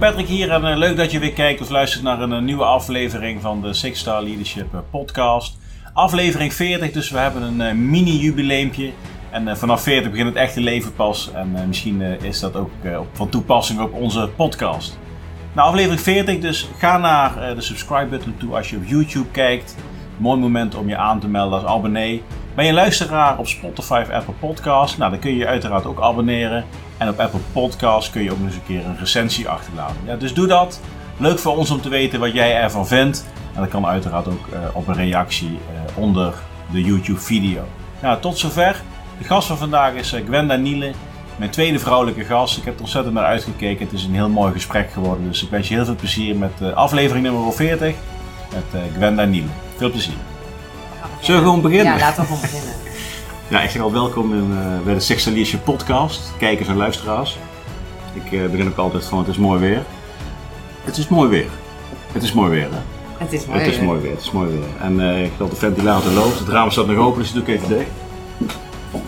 Patrick hier en uh, leuk dat je weer kijkt of luistert naar een, uh, nieuwe aflevering van de Six Star Leadership uh, podcast. Aflevering 40, dus we hebben een mini-jubileumpje. En vanaf 40 begint het echte leven pas. En misschien is dat ook van toepassing op onze podcast. Nou, aflevering 40, dus ga naar de subscribe button toe als je op YouTube kijkt. Mooi moment om je aan te melden als abonnee. Ben je luisteraar op Spotify of Apple Podcasts? Nou, dan kun je je uiteraard ook abonneren. En op Apple Podcasts kun je ook nog eens een keer een recensie achterlaten. Ja, dus doe dat. Leuk voor ons om te weten wat jij ervan vindt. En dat kan uiteraard ook uh, op een reactie uh, onder de YouTube video. Nou, tot zover. De gast van vandaag is uh, Gwenda Nielen. Mijn tweede vrouwelijke gast. Ik heb er ontzettend naar uitgekeken. Het is een heel mooi gesprek geworden. Dus ik wens je heel veel plezier met aflevering nummer 40. Met Gwenda Nielen. Veel plezier. Zullen we gewoon beginnen? Ja, laten we gewoon beginnen. Ja, ik zeg al welkom in, uh, bij de Sextaliesje podcast, kijkers en luisteraars. Ik uh, begin ook altijd van het is mooi weer. Het is mooi weer. Het is mooi weer, hè? Het is mooi het weer. Is mooi weer. Het is mooi weer. En uh, ik dat de ventilator loopt. Het raam staat nog open, dus doe ik even dicht.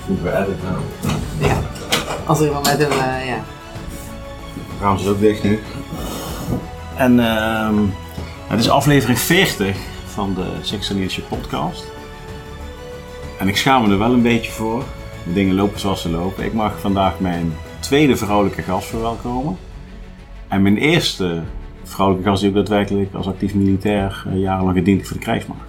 Editen nou? Ja, als er iemand met hem, ja. Het raam is ook dicht nu. En ehm, het is aflevering 40 van de Sextaliesje podcast. En ik schaam me er wel een beetje voor. De dingen lopen zoals ze lopen. Ik mag vandaag mijn tweede vrouwelijke gast verwelkomen. En mijn eerste vrouwelijke gast die ook daadwerkelijk als actief militair uh, jarenlang gediend heeft voor de krijgsmacht.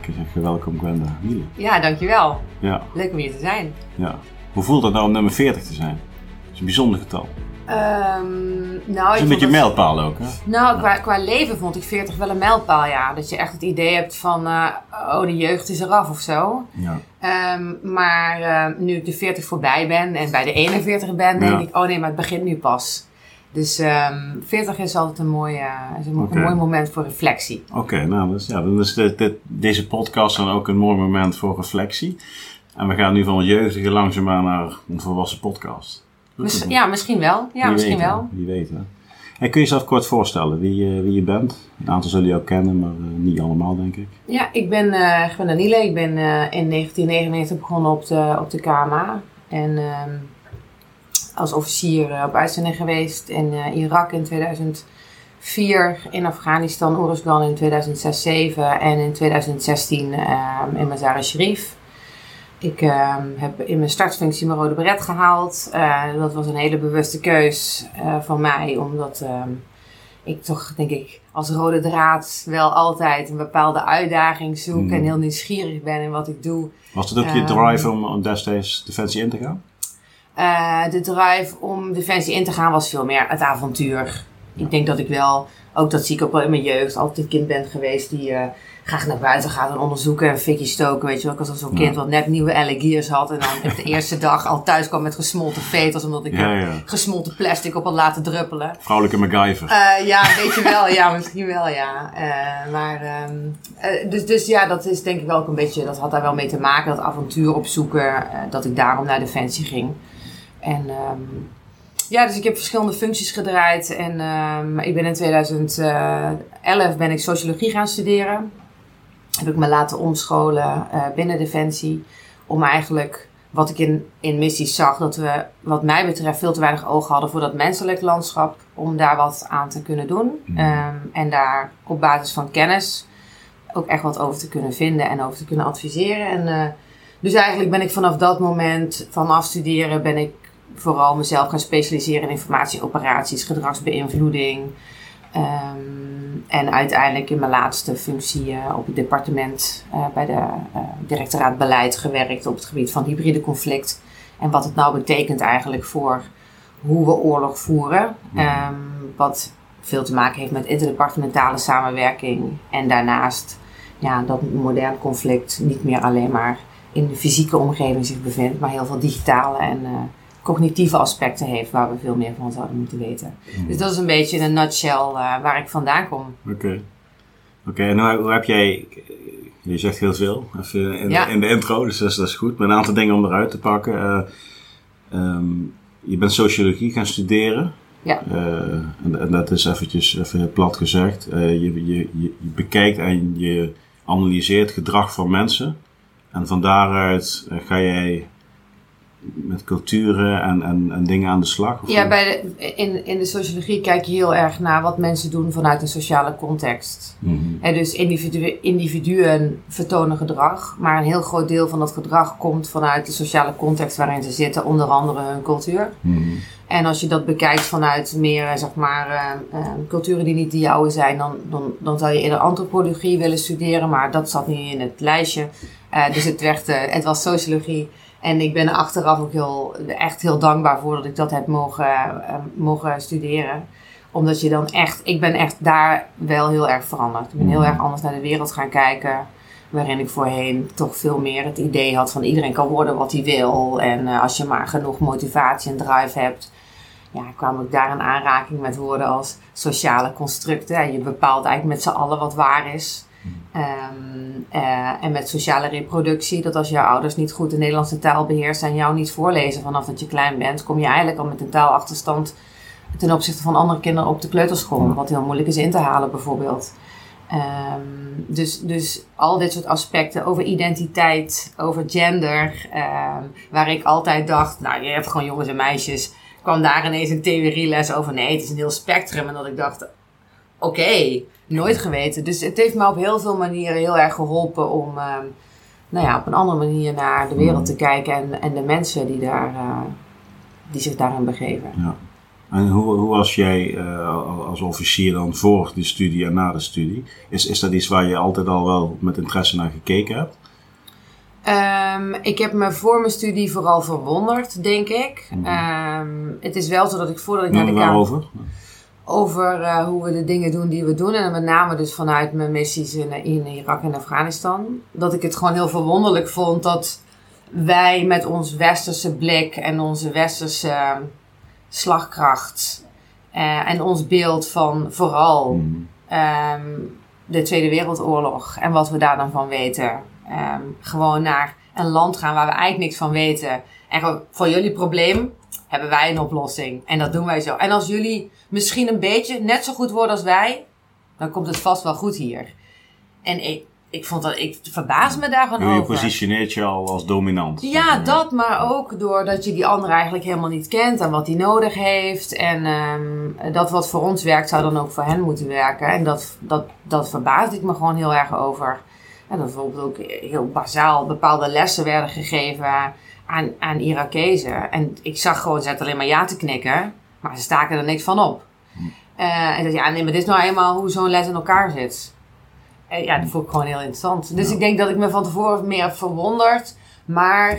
Dus ik zeg welkom Gwenda Miele. Ja, dankjewel. Ja. Leuk om hier te zijn. Ja. Hoe voelt het nou om nummer 40 te zijn? Dat is een bijzonder getal. Um, nou, is een beetje een mijlpaal ook, hè? Nou, qua, qua, leven vond ik 40 wel een mijlpaal, ja. Dat je echt het idee hebt van, uh, oh, de jeugd is eraf of zo. Ja. Um, maar uh, nu ik de 40 voorbij ben en bij de 41 ben, denk ja. ik, oh nee, maar het begint nu pas. Dus um, 40 is altijd een mooi, uh, is een, okay. mooi moment voor reflectie. Oké, okay, nou, dus, ja, dan is de, de, deze podcast dan ook een mooi moment voor reflectie. En we gaan nu van het jeugdige langzaamaan naar een volwassen podcast. Mis, ja, misschien wel. Ja, wie misschien weet, wel. Wie weet, hè. En kun je jezelf kort voorstellen wie, uh, wie je bent? Een aantal zullen je ook kennen, maar uh, niet allemaal, denk ik. Ja, ik ben uh, Gwen Daniele. Ik ben in 1999 begonnen op de, op de KMA. En als officier op uitzending geweest in Irak in 2004, in Afghanistan, Oeruzgan in 2006-2007 en in 2016 in Mazar-e Sharif. Ik uh, heb in mijn startfunctie mijn rode beret gehaald. Uh, dat was een hele bewuste keus uh, van mij, omdat ik toch, denk ik, als rode draad wel altijd een bepaalde uitdaging zoek mm. en heel nieuwsgierig ben in wat ik doe. Was het ook je drive om, om destijds Defensie in te gaan? Uh, de drive om Defensie in te gaan was veel meer het avontuur. Ja. Ik denk dat ik wel, ook dat zie ik ook wel in mijn jeugd, altijd een kind ben geweest die uh, graag naar buiten gaat en onderzoeken en fikje stoken. Weet je wel, ik was zo'n kind wat net nieuwe Alligears had en dan op de eerste dag al thuis kwam met gesmolten veters, omdat ik ja, ja. gesmolten plastic op had laten druppelen. Vrouwelijke MacGyver. Uh, ja, weet je wel, ja, misschien wel, ja. Uh, maar, um, dus, dus ja, dat is denk ik wel ook een beetje, dat had daar wel mee te maken, dat avontuur opzoeken, dat ik daarom naar Defensie ging. En um, ja, dus ik heb verschillende functies gedraaid. En um, ik ben in 2011 ben ik sociologie gaan studeren. Heb ik me laten omscholen uh, binnen Defensie. Om eigenlijk wat ik in, in missies zag, dat we wat mij betreft veel te weinig oog hadden voor dat menselijk landschap. Om daar wat aan te kunnen doen. Um, en daar op basis van kennis ook echt wat over te kunnen vinden en over te kunnen adviseren. En uh, dus eigenlijk ben ik vanaf dat moment van afstuderen ben ik vooral mezelf gaan specialiseren in informatieoperaties, gedragsbeïnvloeding. Um, en uiteindelijk in mijn laatste functie uh, op het departement uh, bij de uh, directoraat beleid gewerkt op het gebied van hybride conflict. En wat het nou betekent eigenlijk voor hoe we oorlog voeren. Um, wat veel te maken heeft met interdepartementale samenwerking. En daarnaast ja, dat modern conflict niet meer alleen maar in de fysieke omgeving zich bevindt, maar heel veel digitale en cognitieve aspecten heeft waar we veel meer van zouden moeten weten. Mm. Dus dat is een beetje in een nutshell uh, waar ik vandaan kom. Oké. Okay. Oké, okay, en hoe, hoe, heb jij, je zegt heel veel even in, ja. de, in de intro, dus dat is, dat is, goed, maar een aantal dingen om eruit te pakken. Uh, um, je bent sociologie gaan studeren. Ja. Uh, en, en, dat is eventjes even plat gezegd. je, je, je, je bekijkt en je analyseert gedrag van mensen. En van daaruit ga jij met culturen en, en, en dingen aan de slag? Of Ja, bij de, in, in de sociologie kijk je heel erg naar wat mensen doen vanuit een sociale context. Mhm. En dus individu individuen vertonen gedrag, maar een heel groot deel van dat gedrag komt vanuit de sociale context waarin ze zitten, onder andere hun cultuur. Mhm. En als je dat bekijkt vanuit meer, zeg maar, eh, eh, culturen die niet de jouwe zijn, dan, dan, dan zou je eerder antropologie willen studeren, maar dat zat niet in het lijstje. Eh, dus het, werd, het was sociologie. En ik ben er achteraf ook heel, echt heel dankbaar voor dat ik dat heb mogen, eh, mogen studeren. Omdat je dan echt, ik ben echt daar wel heel erg veranderd. Ik ben heel erg anders naar de wereld gaan kijken. Waarin ik voorheen toch veel meer het idee had van iedereen kan worden wat hij wil. En eh, als je maar genoeg motivatie en drive hebt. Ja, kwam ik daar in aanraking met woorden als sociale constructen. En je bepaalt eigenlijk met z'n allen wat waar is. Ehm, eh, en met sociale reproductie, dat als jouw ouders niet goed de Nederlandse taal beheersen en jou niet voorlezen vanaf dat je klein bent, kom je eigenlijk al met een taalachterstand ten opzichte van andere kinderen op de kleuterschool. Wat heel moeilijk is in te halen bijvoorbeeld. Ehm, dus, dus al dit soort aspecten over identiteit, over gender, ehm, waar ik altijd dacht, nou je hebt gewoon jongens en meisjes, kwam daar ineens een theorieles over. Nee, het is een heel spectrum. En dat ik dacht, oké, nooit geweten. Dus het heeft me op heel veel manieren heel erg geholpen om ehm, nou ja, op een andere manier naar de wereld te kijken en, en de mensen die, daar, eh, die zich daarin begeven. Ja. En hoe, hoe was jij eh, als officier dan voor de studie en na de studie? Is, is dat iets waar je altijd al wel met interesse naar gekeken hebt? Ehm, ik heb me voor mijn studie vooral verwonderd, denk ik. Mhm. Ehm, het is wel zo dat ik voordat ik naar de Kamer... waarover? Over eh, hoe we de dingen doen die we doen. En met name dus vanuit mijn missies in, in Irak en Afghanistan. Dat ik het gewoon heel verwonderlijk vond dat wij met ons westerse blik en onze westerse slagkracht eh, en ons beeld van vooral Mhm. ehm, de Tweede Wereldoorlog en wat we daar dan van weten. ehm, gewoon naar een land gaan waar we eigenlijk niks van weten. En voor jullie probleem hebben wij een oplossing. En dat doen wij zo. En als jullie misschien een beetje net zo goed worden als wij, dan komt het vast wel goed hier. En ik, ik vond dat, ik verbaas me daar gewoon Je over. positioneert je al als dominant. Ja, dat, maar ook doordat je die ander eigenlijk helemaal niet kent en wat hij nodig heeft. En ehm, dat wat voor ons werkt, zou dan ook voor hen moeten werken. En dat, dat, dat verbaasde ik me gewoon heel erg over. En dat bijvoorbeeld ook heel bazaal bepaalde lessen werden gegeven aan, aan Irakezen. En ik zag gewoon, ze zaten alleen maar ja te knikken, maar ze staken er niks van op. Eh, en dat ja, nee, maar dit is nou eenmaal hoe zo'n les in elkaar zit. En ja, dat vond ik gewoon heel interessant. Dus Ja. ik denk dat ik me van tevoren meer heb verwonderd. Maar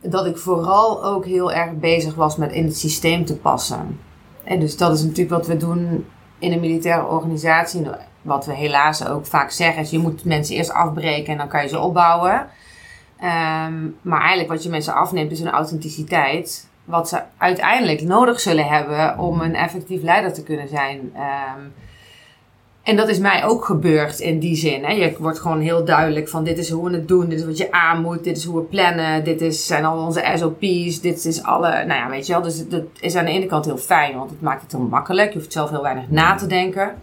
dat ik vooral ook heel erg bezig was met in het systeem te passen. En dus dat is natuurlijk wat we doen in een militaire organisatie. Wat we helaas ook vaak zeggen is je moet mensen eerst afbreken en dan kan je ze opbouwen. Ehm, maar eigenlijk wat je mensen afneemt is hun authenticiteit. Wat ze uiteindelijk nodig zullen hebben om een effectief leider te kunnen zijn. Ehm, en dat is mij ook gebeurd in die zin. Hè. Je wordt gewoon heel duidelijk van dit is hoe we het doen, dit is wat je aan moet, dit is hoe we plannen, dit is, zijn al onze SOP's, dit is alle, nou ja, weet je wel. Dus dat is aan de ene kant heel fijn, want het maakt het heel makkelijk. Je hoeft zelf heel weinig na te denken.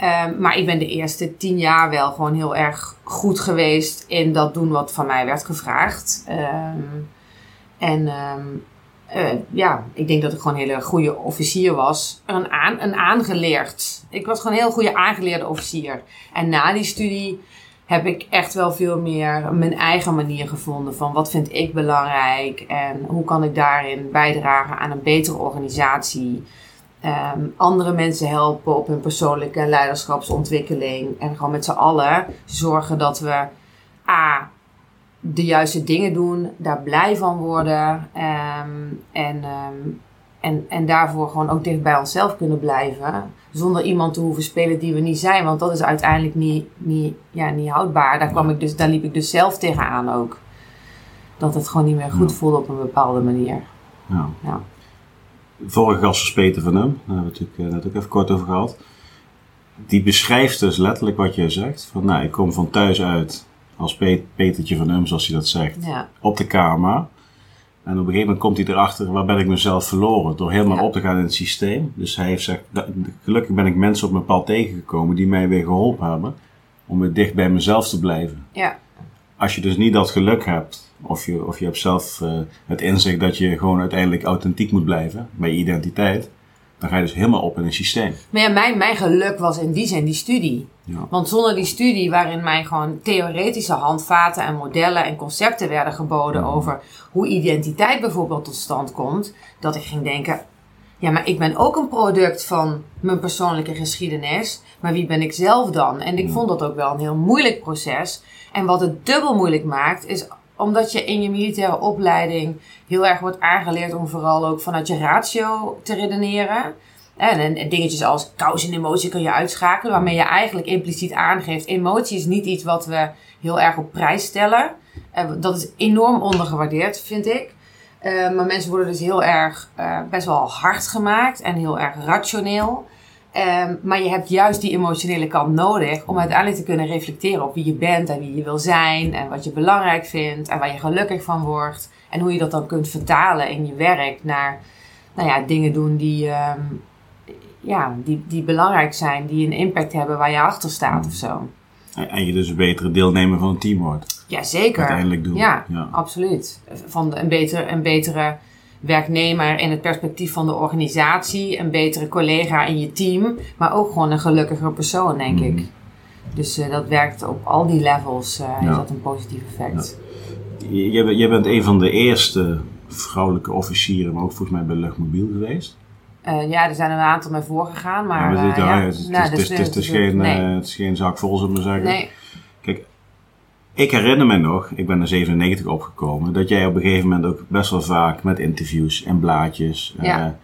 Ehm, maar ik ben de eerste tien jaar wel gewoon heel erg goed geweest in dat doen wat van mij werd gevraagd. Ehm, en ehm, eh, ja, ik denk dat ik gewoon een hele goede officier was. Een, een aangeleerd. Ik was gewoon een heel goede aangeleerde officier. En na die studie heb ik echt wel veel meer mijn eigen manier gevonden van wat vind ik belangrijk en hoe kan ik daarin bijdragen aan een betere organisatie. Ehm, andere mensen helpen op hun persoonlijke leiderschapsontwikkeling. En gewoon met z'n allen zorgen dat we A. de juiste dingen doen, daar blij van worden. ehm, en, ehm, en, en daarvoor gewoon ook dicht bij onszelf kunnen blijven. Zonder iemand te hoeven spelen die we niet zijn. Want dat is uiteindelijk niet, niet, ja, niet houdbaar. Daar, kwam ik dus, daar liep ik dus zelf tegenaan ook. Dat het gewoon niet meer goed voelde op een bepaalde manier. Ja. Ja. Vorige gast Peter van Hem, daar hebben we het natuurlijk eh, net ook even kort over gehad. Die beschrijft dus letterlijk wat jij zegt. Van nou, ik kom van thuis uit als Pe- Petertje van Hem, zoals hij dat zegt, Ja. op de kamer. En op een gegeven moment komt hij erachter, waar ben ik mezelf verloren? Door helemaal Ja. op te gaan in het systeem. Dus hij heeft gezegd, dat- gelukkig ben ik mensen op mijn pad tegengekomen die mij weer geholpen hebben om weer dicht bij mezelf te blijven. Ja. Als je dus niet dat geluk hebt of je, of je hebt zelf uh, het inzicht dat je gewoon uiteindelijk authentiek moet blijven bij je identiteit, dan ga je dus helemaal op in een systeem. Maar ja, mijn, mijn geluk was in die zin die studie. Ja. Want zonder die studie, waarin mij gewoon theoretische handvaten en modellen en concepten werden geboden over hoe identiteit bijvoorbeeld tot stand komt, dat ik ging denken: ja, maar ik ben ook een product van mijn persoonlijke geschiedenis. Maar wie ben ik zelf dan? En ik vond dat ook wel een heel moeilijk proces. En wat het dubbel moeilijk maakt, is omdat je in je militaire opleiding heel erg wordt aangeleerd om vooral ook vanuit je ratio te redeneren. En, en dingetjes als kous en emotie kun je uitschakelen, waarmee je eigenlijk impliciet aangeeft: emotie is niet iets wat we heel erg op prijs stellen. Dat is enorm ondergewaardeerd, vind ik. Uh, maar mensen worden dus heel erg uh, best wel hard gemaakt en heel erg rationeel. Um, maar je hebt juist die emotionele kant nodig om uiteindelijk te kunnen reflecteren op wie je bent en wie je wil zijn en wat je belangrijk vindt en waar je gelukkig van wordt. En hoe je dat dan kunt vertalen in je werk naar nou ja, dingen doen die, um, ja, die, die belangrijk zijn, die een impact hebben waar je achter staat of zo. En je dus een betere deelnemer van een team wordt. Ja, zeker. Uiteindelijk doen. Ja, ja. absoluut. Van een, betere, een betere werknemer in het perspectief van de organisatie, een betere collega in je team, maar ook gewoon een gelukkiger persoon, denk ik. Mhm. Dus uh, dat werkt op al die levels, uh, ja. is dat een positief effect. Ja. Jij, bent een van de eerste vrouwelijke officieren, maar ook volgens mij bij Luchtmobiel geweest. Uh, ja, er zijn een aantal mee voorgegaan, maar... Ja, het is geen zak vol, zullen we zeggen. Nee. Ik herinner me nog, ik ben er 97 opgekomen, dat jij op een gegeven moment ook best wel vaak met interviews en blaadjes. Ja.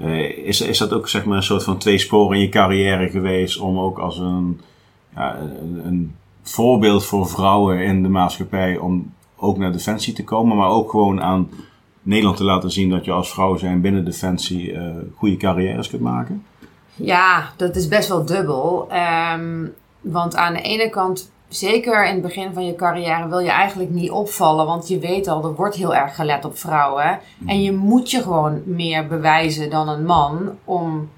Uh, is, is dat ook zeg maar een soort van twee sporen in je carrière geweest om ook als een, ja, een, een voorbeeld voor vrouwen in de maatschappij om ook naar Defensie te komen, maar ook gewoon aan Nederland te laten zien dat je als vrouw zijn binnen Defensie uh, goede carrières kunt maken? Ja, dat is best wel dubbel. Um, want aan de ene kant zeker in het begin van je carrière wil je eigenlijk niet opvallen. Want je weet al, er wordt heel erg gelet op vrouwen. En je moet je gewoon meer bewijzen dan een man om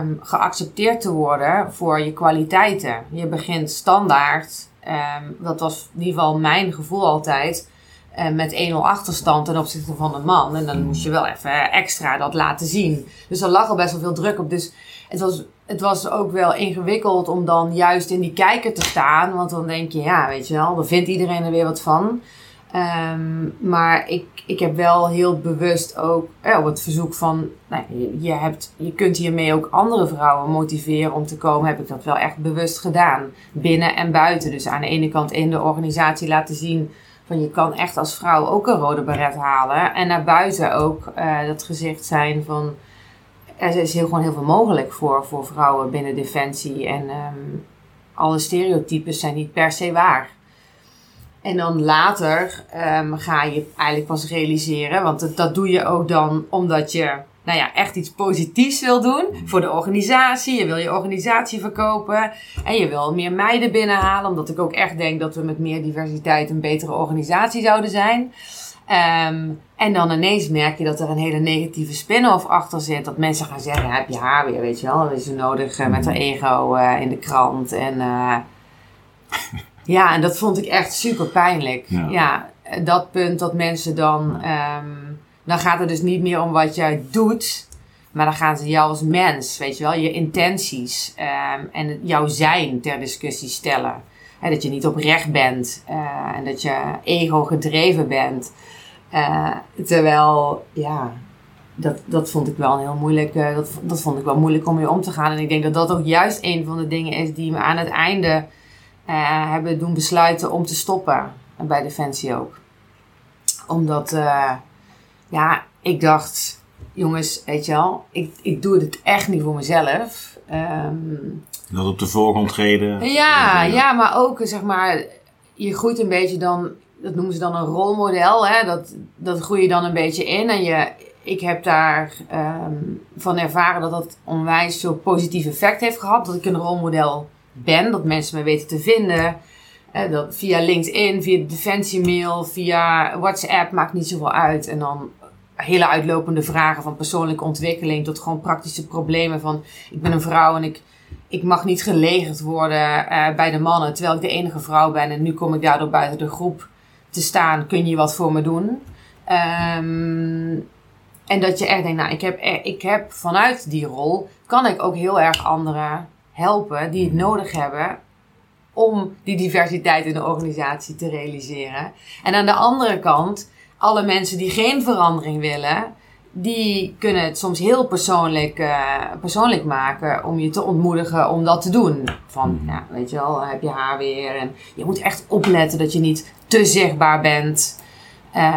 um, geaccepteerd te worden voor je kwaliteiten. Je begint standaard, um, dat was in ieder geval mijn gevoel altijd, uh, met 1-0 achterstand ten opzichte van een man. En dan moest je wel even extra dat laten zien. Dus er lag al best wel veel druk op. Dus het was het was ook wel ingewikkeld om dan juist in die kijker te staan. Want dan denk je, ja, weet je wel, dan vindt iedereen er weer wat van. Um, maar ik, ik heb wel heel bewust ook eh, op het verzoek van, nou, je, je, hebt, je kunt hiermee ook andere vrouwen motiveren om te komen, heb ik dat wel echt bewust gedaan. Binnen en buiten. Dus aan de ene kant in de organisatie laten zien van je kan echt als vrouw ook een rode beret halen. En naar buiten ook uh, dat gezicht zijn van er is heel, gewoon heel veel mogelijk voor, voor vrouwen binnen Defensie. En um, alle stereotypes zijn niet per se waar. En dan later um, ga je eigenlijk pas realiseren, want dat, dat doe je ook dan omdat je nou ja, echt iets positiefs wil doen voor de organisatie. Je wil je organisatie verkopen en je wil meer meiden binnenhalen, omdat ik ook echt denk dat we met meer diversiteit een betere organisatie zouden zijn. Um, en dan ineens merk je dat er een hele negatieve spin-off achter zit. Dat mensen gaan zeggen, heb je haar weer, weet je wel. Dat is zo nodig uh, met haar ego uh, in de krant. En uh, ja, en dat vond ik echt super pijnlijk. Ja. ja, dat punt dat mensen dan... Um, dan gaat het dus niet meer om wat jij doet... Maar dan gaan ze jou als mens, weet je wel, je intenties um, en jouw zijn ter discussie stellen. En dat je niet oprecht bent en dat je ego gedreven bent. Uh, terwijl, ja, dat, dat vond ik wel heel moeilijk, uh, dat, dat vond ik wel moeilijk om mee om te gaan. En ik denk dat dat ook juist een van de dingen is die me aan het einde uh, hebben doen besluiten om te stoppen. Bij Defensie ook. Omdat, ja, ik dacht, jongens, weet je wel, ik, ik doe het echt niet voor mezelf. Um, dat op de voorgrond treden. Ja, ja, ja, maar ook, zeg maar, je groeit een beetje dan dat noemen ze dan een rolmodel. Hè? Dat, dat groei je dan een beetje in. En je, ik heb daar um, van ervaren dat dat onwijs veel positief effect heeft gehad. Dat ik een rolmodel ben, dat mensen me weten te vinden. Dat via LinkedIn, via de defensiemail, via WhatsApp, maakt niet zoveel uit. En dan hele uitlopende vragen van persoonlijke ontwikkeling tot gewoon praktische problemen van ik ben een vrouw en ik, ik mag niet gelegerd worden uh, bij de mannen terwijl ik de enige vrouw ben en nu kom ik daardoor buiten de groep te staan, kun je wat voor me doen? Ehm, en dat je echt denkt, nou, ik heb, ik heb vanuit die rol, kan ik ook heel erg anderen helpen die het nodig hebben om die diversiteit in de organisatie te realiseren. En aan de andere kant, alle mensen die geen verandering willen, die kunnen het soms heel persoonlijk, uh, persoonlijk maken om je te ontmoedigen om dat te doen. Van, ja, weet je wel, heb je haar weer. En je moet echt opletten dat je niet te zichtbaar bent.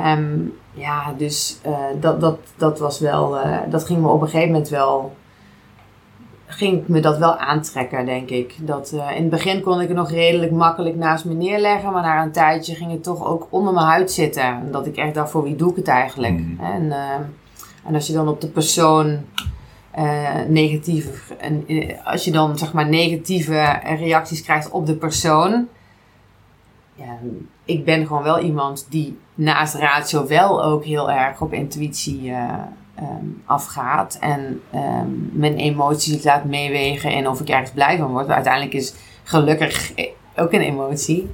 Um, ja, dus uh, dat, dat, dat was wel, uh, dat ging me op een gegeven moment wel ging me dat wel aantrekken, denk ik. Dat, in het begin kon ik het nog redelijk makkelijk naast me neerleggen, maar na een tijdje ging het toch ook onder mijn huid zitten. En dat ik echt dacht, voor wie doe ik het eigenlijk? Mm. En, uh, en als je dan op de persoon uh, negatieve, en, als je dan zeg maar negatieve reacties krijgt op de persoon, ja, ik ben gewoon wel iemand die naast ratio wel ook heel erg op intuïtie um, afgaat. En um, mijn emoties laat meewegen en of ik ergens blij van word. Uiteindelijk is gelukkig ook een emotie.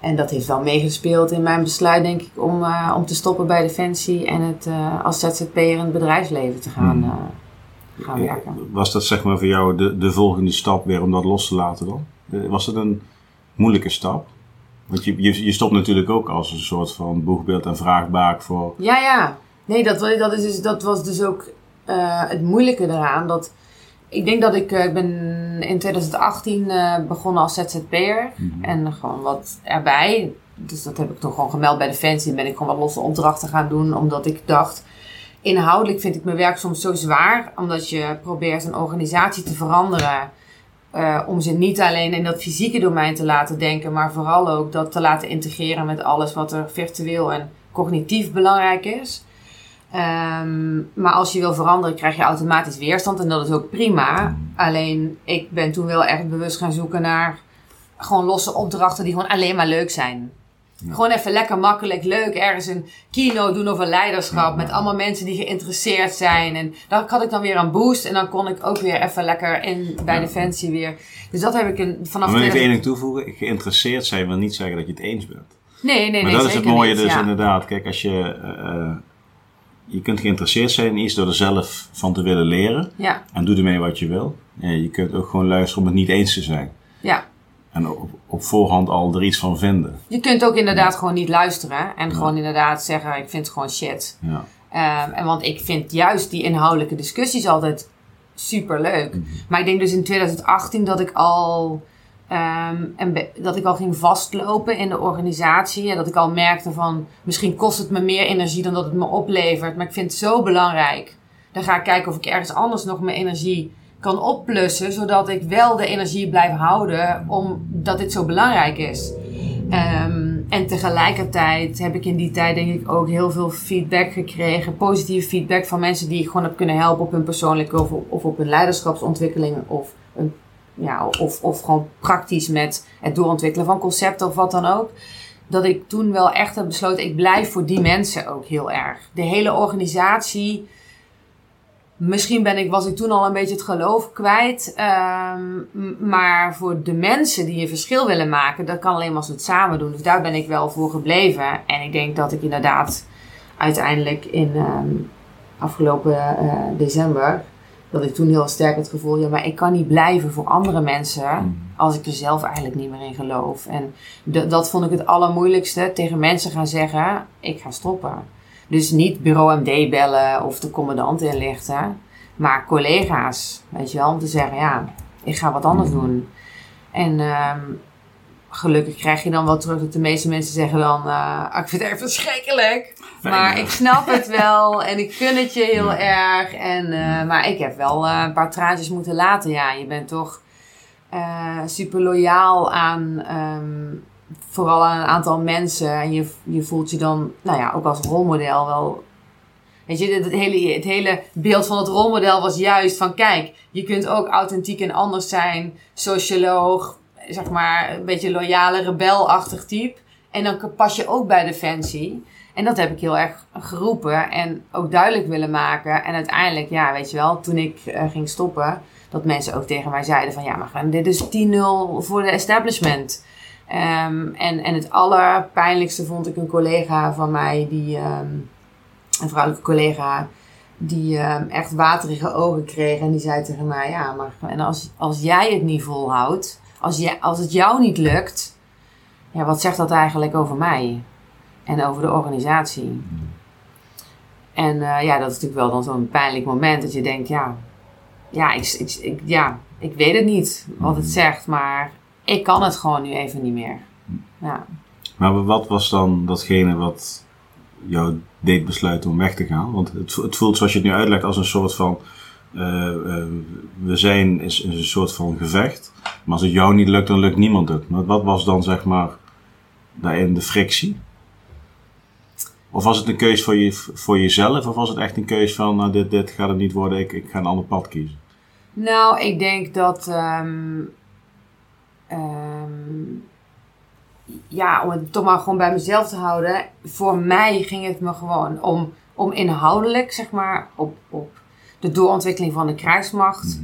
En dat heeft wel meegespeeld in mijn besluit, denk ik, om, uh, om te stoppen bij Defensie en het uh, als ZZP'er in het bedrijfsleven te gaan, uh, gaan werken. Was dat zeg maar voor jou de, de volgende stap weer om dat los te laten dan? Was het een moeilijke stap? Want je, je, je stopt natuurlijk ook als een soort van boegbeeld en vraagbaak voor. Ja, ja. Nee, dat, dat, is dus, dat was dus ook het moeilijke eraan. Dat, ik denk dat ik, uh, ik ben in 2018 uh, begonnen als ZZP'er. Mm -hmm. En gewoon wat erbij. Dus dat heb ik toen gewoon gemeld bij Defensie. En ben ik gewoon wat losse opdrachten gaan doen. Omdat ik dacht, inhoudelijk vind ik mijn werk soms zo zwaar. Omdat je probeert een organisatie te veranderen. Uh, om ze niet alleen in dat fysieke domein te laten denken, maar vooral ook dat te laten integreren met alles wat er virtueel en cognitief belangrijk is. Um, maar als je wil veranderen, krijg je automatisch weerstand en dat is ook prima. Alleen ik ben toen wel echt bewust gaan zoeken naar gewoon losse opdrachten die gewoon alleen maar leuk zijn. Ja. Gewoon even lekker makkelijk, leuk ergens een keynote doen over leiderschap ja. met allemaal mensen die geïnteresseerd zijn. En dan had ik dan weer een boost en dan kon ik ook weer even lekker in bij ja. Defensie weer. Dus dat heb ik een, vanaf. Maar even één toevoegen: geïnteresseerd zijn wil niet zeggen dat je het eens bent. Nee, nee, nee. Maar dat is het mooie niet, dus inderdaad. Kijk, als je. Uh, je kunt geïnteresseerd zijn in iets door er zelf van te willen leren. Ja. En doe ermee wat je wil. Je kunt ook gewoon luisteren om het niet eens te zijn. Ja. En op, op voorhand al er iets van vinden. Je kunt ook inderdaad ja. gewoon niet luisteren. En ja. gewoon inderdaad zeggen, ik vind het gewoon shit. Ja. Um, en want ik vind juist die inhoudelijke discussies altijd super leuk. Mm -hmm. Maar ik denk dus in 2018 dat ik al... Um, en dat ik al ging vastlopen in de organisatie. En dat ik al merkte van misschien kost het me meer energie dan dat het me oplevert. Maar ik vind het zo belangrijk. Dan ga ik kijken of ik ergens anders nog mijn energie kan opplussen. Zodat ik wel de energie blijf houden omdat dit zo belangrijk is. Um, en tegelijkertijd heb ik in die tijd denk ik ook heel veel feedback gekregen. Positieve feedback van mensen die ik gewoon heb kunnen helpen op hun persoonlijke of, of op hun leiderschapsontwikkeling of een ja, of, of gewoon praktisch met het doorontwikkelen van concepten of wat dan ook. Dat ik toen wel echt heb besloten, ik blijf voor die mensen ook heel erg. De hele organisatie, misschien ben ik, was ik toen al een beetje het geloof kwijt. Um, maar voor de mensen die een verschil willen maken, dat kan alleen maar als we het samen doen. Dus daar ben ik wel voor gebleven. En ik denk dat ik inderdaad uiteindelijk in um, afgelopen uh, december dat ik toen heel sterk het gevoel, ja, maar ik kan niet blijven voor andere mensen mm. als ik er zelf eigenlijk niet meer in geloof. En dat vond ik het allermoeilijkste, tegen mensen gaan zeggen, ik ga stoppen. Dus niet bureau MD bellen of de commandant inlichten, maar collega's, weet je wel, om te zeggen, ja, ik ga wat anders mm. doen. En um, gelukkig krijg je dan wel terug dat de meeste mensen zeggen dan, uh, ik vind het echt verschrikkelijk. Fijn, maar ja. ik snap het wel en ik gun het je heel ja. erg. En, uh, maar ik heb wel uh, een paar traantjes moeten laten. Ja, je bent toch super loyaal aan, um, vooral aan een aantal mensen. En je, je voelt je dan, nou ja, ook als rolmodel wel Weet je, het hele, het hele beeld van het rolmodel was juist van kijk, je kunt ook authentiek en anders zijn, socioloog, zeg maar, een beetje loyale, rebelachtig type. En dan pas je ook bij Defensie. En dat heb ik heel erg geroepen en ook duidelijk willen maken. En uiteindelijk, ja, weet je wel, toen ik uh, ging stoppen, dat mensen ook tegen mij zeiden van ja, maar dit is 10-0 voor de establishment. Ehm, en, en het allerpijnlijkste vond ik een collega van mij, die, ehm, een vrouwelijke collega, die ehm, echt waterige ogen kreeg. En die zei tegen mij: Ja, maar en als, als jij het niet volhoudt, als, je, als het jou niet lukt, ja, wat zegt dat eigenlijk over mij en over de organisatie? En eh, ja, dat is natuurlijk wel dan zo'n pijnlijk moment dat je denkt: Ja, ja, ik, ik, ik, ja, ik weet het niet wat het zegt, maar ik kan het gewoon nu even niet meer. Ja. Maar wat was dan datgene wat jou deed besluiten om weg te gaan? Want het, het voelt zoals je het nu uitlegt als een soort van. Uh, uh, we zijn is, een soort van gevecht. Maar als het jou niet lukt, dan lukt niemand het. Maar wat was dan zeg maar daarin de frictie? Of was het een keus voor, je, voor jezelf? Of was het echt een keus van nou, dit, dit gaat het niet worden, ik, ik ga een ander pad kiezen? Nou, ik denk dat. Um, um, ja, om het toch maar gewoon bij mezelf te houden. Voor mij ging het me gewoon om, om inhoudelijk, zeg maar, op, op de doorontwikkeling van de krijgsmacht.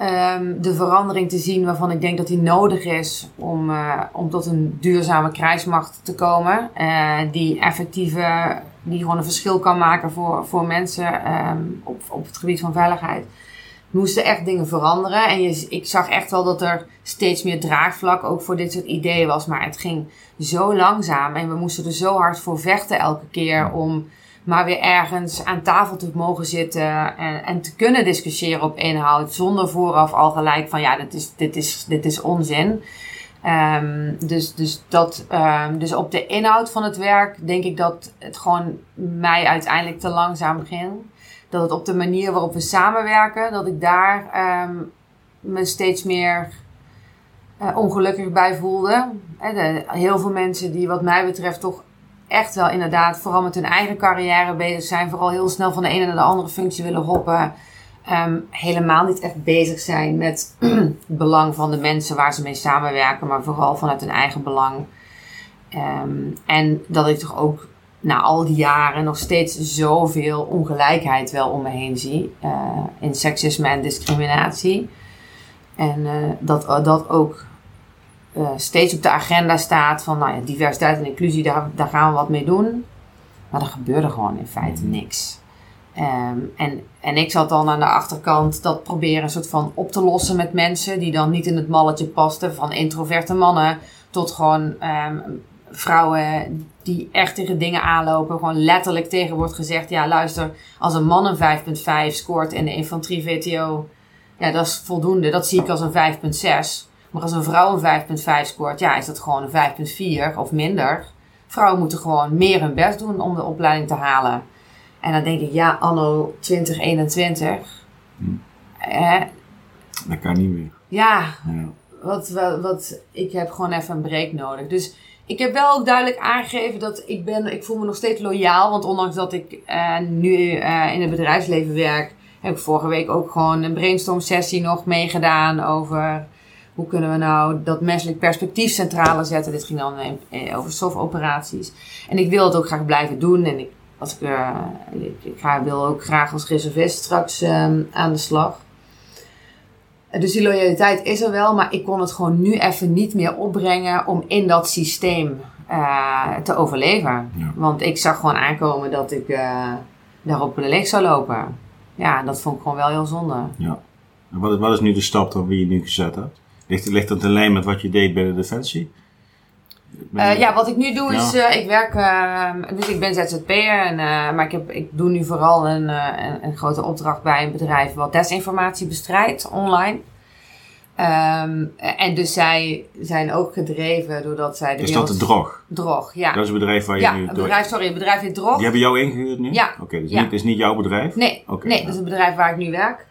Um, de verandering te zien waarvan ik denk dat die nodig is om, uh, om tot een duurzame krijgsmacht te komen. Uh, die effectieve, die gewoon een verschil kan maken voor, voor mensen um, op, op het gebied van veiligheid moesten echt dingen veranderen. En je, ik zag echt wel dat er steeds meer draagvlak ook voor dit soort ideeën was. Maar het ging zo langzaam en we moesten er zo hard voor vechten elke keer om maar weer ergens aan tafel te mogen zitten en, en te kunnen discussiëren op inhoud. Zonder vooraf al gelijk van ja, dit is, dit is, dit is onzin. Um, dus, dus, dat, um, dus op de inhoud van het werk denk ik dat het gewoon mij uiteindelijk te langzaam ging dat het op de manier waarop we samenwerken, dat ik daar um, me steeds meer uh, ongelukkig bij voelde. de, heel veel mensen die wat mij betreft toch echt wel inderdaad vooral met hun eigen carrière bezig zijn. Vooral heel snel van de ene naar de andere functie willen hoppen. Um, helemaal niet echt bezig zijn met het belang van de mensen waar ze mee samenwerken. Maar vooral vanuit hun eigen belang. Um, en dat ik toch ook na al die jaren nog steeds zoveel ongelijkheid wel om me heen zie. Uh, in seksisme en discriminatie. En uh, dat, dat ook uh, steeds op de agenda staat van nou ja, diversiteit en inclusie, daar, daar gaan we wat mee doen. Maar er gebeurde gewoon in feite mm-hmm. niks. Um, en, en ik zat dan aan de achterkant dat proberen een soort van op te lossen met mensen die dan niet in het malletje pasten. Van introverte mannen tot gewoon um, vrouwen die echt tegen dingen aanlopen. Gewoon letterlijk tegen wordt gezegd: ja, luister, als een man een 5,5 scoort in de infanterie VTO, ja, dat is voldoende. Dat zie ik als een 5,6. Maar als een vrouw een 5,5 scoort, ja, is dat gewoon een 5,4 of minder. Vrouwen moeten gewoon meer hun best doen om de opleiding te halen. En dan denk ik, ja, anno 2021. Hm. Eh, dat kan niet meer. Ja, ja. Wat, wat, wat, ik heb gewoon even een break nodig. Dus ik heb wel ook duidelijk aangegeven dat ik ben, ik voel me nog steeds loyaal. Want ondanks dat ik uh, nu uh, in het bedrijfsleven werk, heb ik vorige week ook gewoon een brainstorm sessie nog meegedaan over hoe kunnen we nou dat menselijk perspectief centrale zetten. Dit ging dan in, over SOF-operaties. En ik wil het ook graag blijven doen. En ik, als ik, uh, ik, ik ga, wil ook graag als reservist straks um, aan de slag. Dus die loyaliteit is er wel, maar ik kon het gewoon nu even niet meer opbrengen om in dat systeem uh, te overleven. Ja. Want ik zag gewoon aankomen dat ik uh, daarop de leeg zou lopen. Ja, dat vond ik gewoon wel heel zonde. Ja. En wat, wat is nu de stap die je nu gezet hebt? Ligt, ligt dat in lijn met wat je deed bij de Defensie? Uh, ja, wat ik nu doe is, uh, ik werk, uh, dus ik ben ZZP'er, en, maar ik, heb, ik doe nu vooral een, een, een, grote opdracht bij een bedrijf wat desinformatie bestrijdt online. Um, en dus zij zijn ook gedreven doordat zij... De is dat de Drog? Drog, ja. Dat is een bedrijf waar je ja, nu... Ja, bedrijf, sorry, een bedrijf heet Drog. Die hebben jou ingehuurd nu? Ja. Oké, okay, dus ja. niet, is niet jouw bedrijf? Nee, okay, nee dat is een bedrijf waar ik nu werk.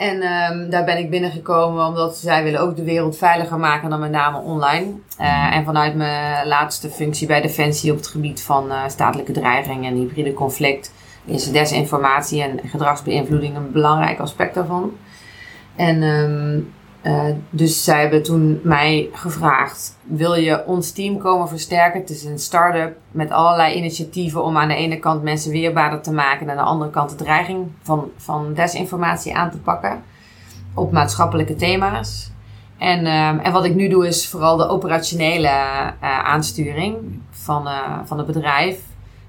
En um, daar ben ik binnengekomen omdat zij willen ook de wereld veiliger maken dan met name online. Uh, en vanuit mijn laatste functie bij Defensie op het gebied van uh, statelijke dreiging en hybride conflict is desinformatie en gedragsbeïnvloeding een belangrijk aspect daarvan. En um, uh, dus zij hebben toen mij gevraagd: wil je ons team komen versterken? Het is een start-up met allerlei initiatieven om aan de ene kant mensen weerbaarder te maken en aan de andere kant de dreiging van, van desinformatie aan te pakken op maatschappelijke thema's. En, ehm, en wat ik nu doe is vooral de operationele uh, aansturing van, van het bedrijf.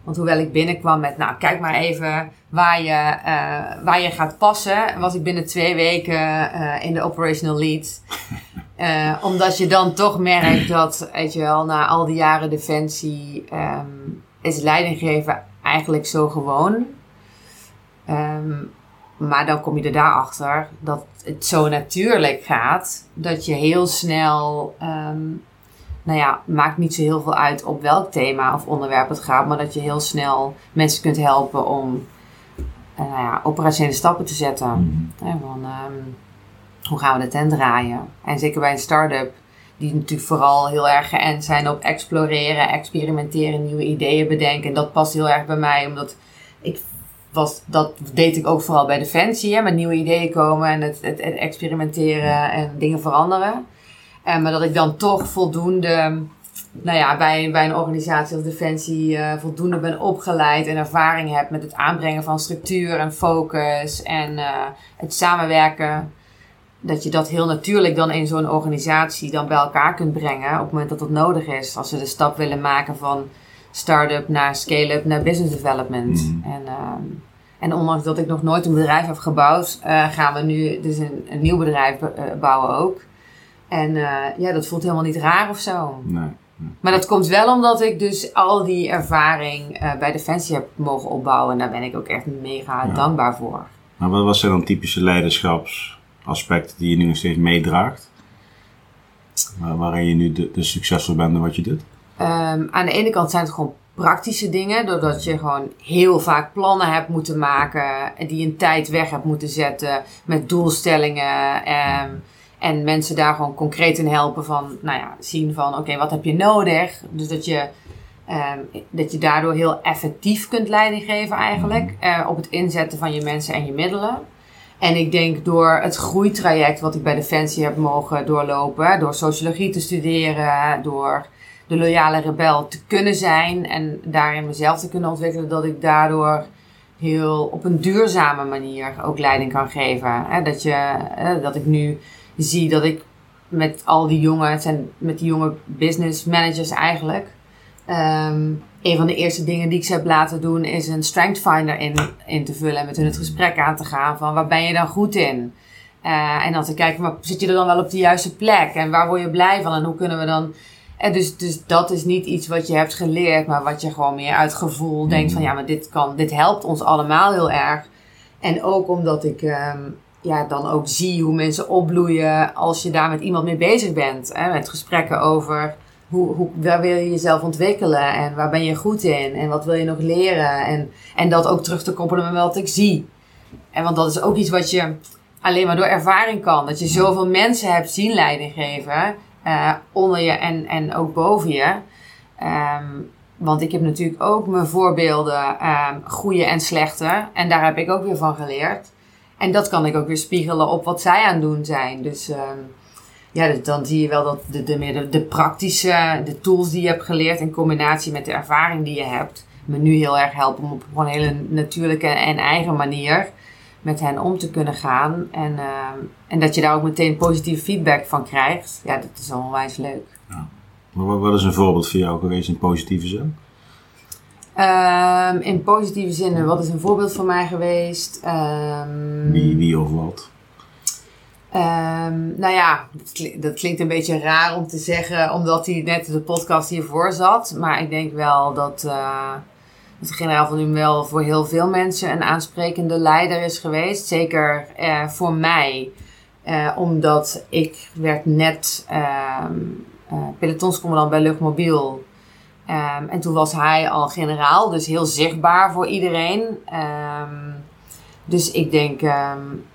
Want hoewel ik binnenkwam met, nou kijk maar even waar je, uh, waar je gaat passen, was ik binnen twee weken in de operational lead. omdat je dan toch merkt dat, weet je wel, na al die jaren defensie um, is leiding geven eigenlijk zo gewoon. Um, maar dan kom je er daarachter dat het zo natuurlijk gaat dat je heel snel, um, nou ja, maakt niet zo heel veel uit op welk thema of onderwerp het gaat, maar dat je heel snel mensen kunt helpen om uh, nou ja, operationele stappen te zetten. Mm van, um, hoe gaan we de tent draaien? En zeker bij een start-up, die natuurlijk vooral heel erg geënt zijn op exploreren, experimenteren, nieuwe ideeën bedenken. En dat past heel erg bij mij, omdat ik was, dat deed ik ook vooral bij Defensie, hè, met nieuwe ideeën komen en het, het, experimenteren en dingen veranderen. En, eh, maar dat ik dan toch voldoende, nou ja, bij, bij een organisatie als Defensie uh, voldoende ben opgeleid en ervaring heb met het aanbrengen van structuur en focus en uh, het samenwerken. Dat je dat heel natuurlijk dan in zo'n organisatie dan bij elkaar kunt brengen op het moment dat dat nodig is. Als ze de stap willen maken van start-up naar scale-up naar business development. Mm. En, uh, en ondanks dat ik nog nooit een bedrijf heb gebouwd, gaan we nu dus een, een nieuw bedrijf bouwen ook. En uh, ja, dat voelt helemaal niet raar of zo. Nee, Maar dat komt wel omdat ik dus al die ervaring bij Defensie heb mogen opbouwen. En daar ben ik ook echt mega ja. dankbaar voor. Maar wat was zijn dan typische leiderschapsaspecten die je nu nog steeds meedraagt? Waarin je nu de, de succesvol bent in wat je doet? Um, aan de ene kant zijn het gewoon praktische dingen, doordat je gewoon heel vaak plannen hebt moeten maken, die een tijd weg hebt moeten zetten met doelstellingen. Um, en mensen daar gewoon concreet in helpen van, nou ja, zien van, oké, wat heb je nodig? Dus dat je, um, dat je daardoor heel effectief kunt leiding geven eigenlijk, uh, op het inzetten van je mensen en je middelen. En ik denk door het groeitraject wat ik bij Defensie heb mogen doorlopen, door sociologie te studeren, door de loyale rebel te kunnen zijn en daarin mezelf te kunnen ontwikkelen, dat ik daardoor heel op een duurzame manier ook leiding kan geven. dat, je, dat ik nu zie dat ik met al die jonge, het zijn met die jonge business managers eigenlijk. Um, een van de eerste dingen die ik ze heb laten doen is een strength finder in, in te vullen en met hun het gesprek aan te gaan van waar ben je dan goed in? Uh, en dan te kijken, maar zit je er dan wel op de juiste plek? En waar word je blij van? En hoe kunnen we dan en dus, dus dat is niet iets wat je hebt geleerd, maar wat je gewoon meer uit gevoel denkt van ja, maar dit kan, dit helpt ons allemaal heel erg. En ook omdat ik um, ja, dan ook zie hoe mensen opbloeien als je daar met iemand mee bezig bent. Hè, met gesprekken over hoe, hoe, waar wil je jezelf ontwikkelen en waar ben je goed in en wat wil je nog leren. En, en dat ook terug te koppelen met wat ik zie. En want dat is ook iets wat je alleen maar door ervaring kan. Dat je zoveel mensen hebt zien leiding geven uh, onder je en, en ook boven je. Um, want ik heb natuurlijk ook mijn voorbeelden, um, goede en slechte. En daar heb ik ook weer van geleerd. En dat kan ik ook weer spiegelen op wat zij aan het doen zijn. Dus um, ja, dan zie je wel dat de, de, de, praktische, de tools die je hebt geleerd in combinatie met de ervaring die je hebt, me nu heel erg helpen om op een hele natuurlijke en eigen manier met hen om te kunnen gaan. En, uh, en dat je daar ook meteen positieve feedback van krijgt. Ja, dat is onwijs leuk. Maar wat is een voorbeeld voor jou geweest in positieve zin? Um, in positieve zin, wat is een voorbeeld voor mij geweest? Um, wie, wie of wat? Um, nou ja, dat klinkt, dat klinkt, een beetje raar om te zeggen, omdat hij net de podcast hiervoor zat. Maar ik denk wel dat, uh, de generaal van u wel voor heel veel mensen een aansprekende leider is geweest. Zeker uh, voor mij, uh, omdat ik werd net pelotonscommandant bij Luchtmobiel. Um, en toen was hij al generaal, dus heel zichtbaar voor iedereen. Um, dus ik denk,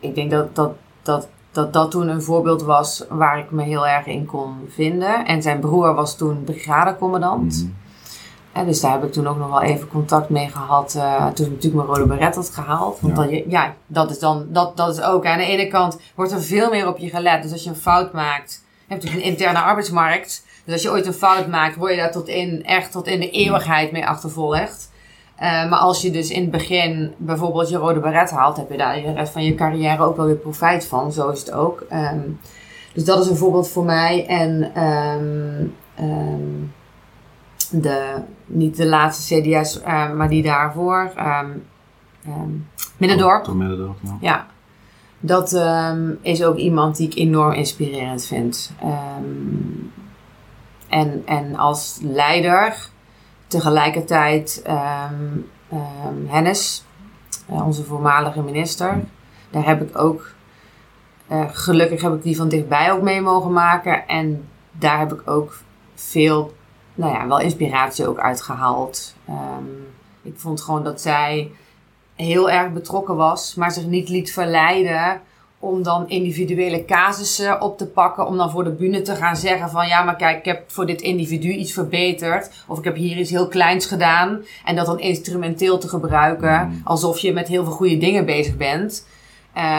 ik denk dat, dat, dat, dat dat toen een voorbeeld was waar ik me heel erg in kon vinden. En zijn broer was toen brigadecommandant. Mm dus daar heb ik toen ook nog wel even contact mee gehad. Uh, toen ik natuurlijk mijn rode beret had gehaald. Want ja. Dan, ja, dat is dan, dat, dat is ook. Aan de ene kant wordt er veel meer op je gelet. Dus als je een fout maakt, heb je een interne arbeidsmarkt. Dus als je ooit een fout maakt, word je daar tot in, echt tot in de eeuwigheid mee achtervolgd. Uh, maar als je dus in het begin bijvoorbeeld je rode beret haalt, heb je daar de rest van je carrière ook wel weer profijt van. Zo is het ook. Um, Dus dat is een voorbeeld voor mij. En ehm, ehm, de, niet de laatste CDS, uh, maar die daarvoor. Middendorp. Middendorp, ja. ja. Dat is ook iemand die ik enorm inspirerend vind. En, en als leider tegelijkertijd Hennis, uh, onze voormalige minister. Daar heb ik ook uh, gelukkig heb ik die van dichtbij ook mee mogen maken. En daar heb ik ook veel, nou ja, wel inspiratie ook uitgehaald. Um, ik vond gewoon dat zij heel erg betrokken was, maar zich niet liet verleiden om dan individuele casussen op te pakken. Om dan voor de bühne te gaan zeggen van ja, maar kijk, ik heb voor dit individu iets verbeterd. Of ik heb hier iets heel kleins gedaan. En dat dan instrumenteel te gebruiken. Mm. Alsof je met heel veel goede dingen bezig bent.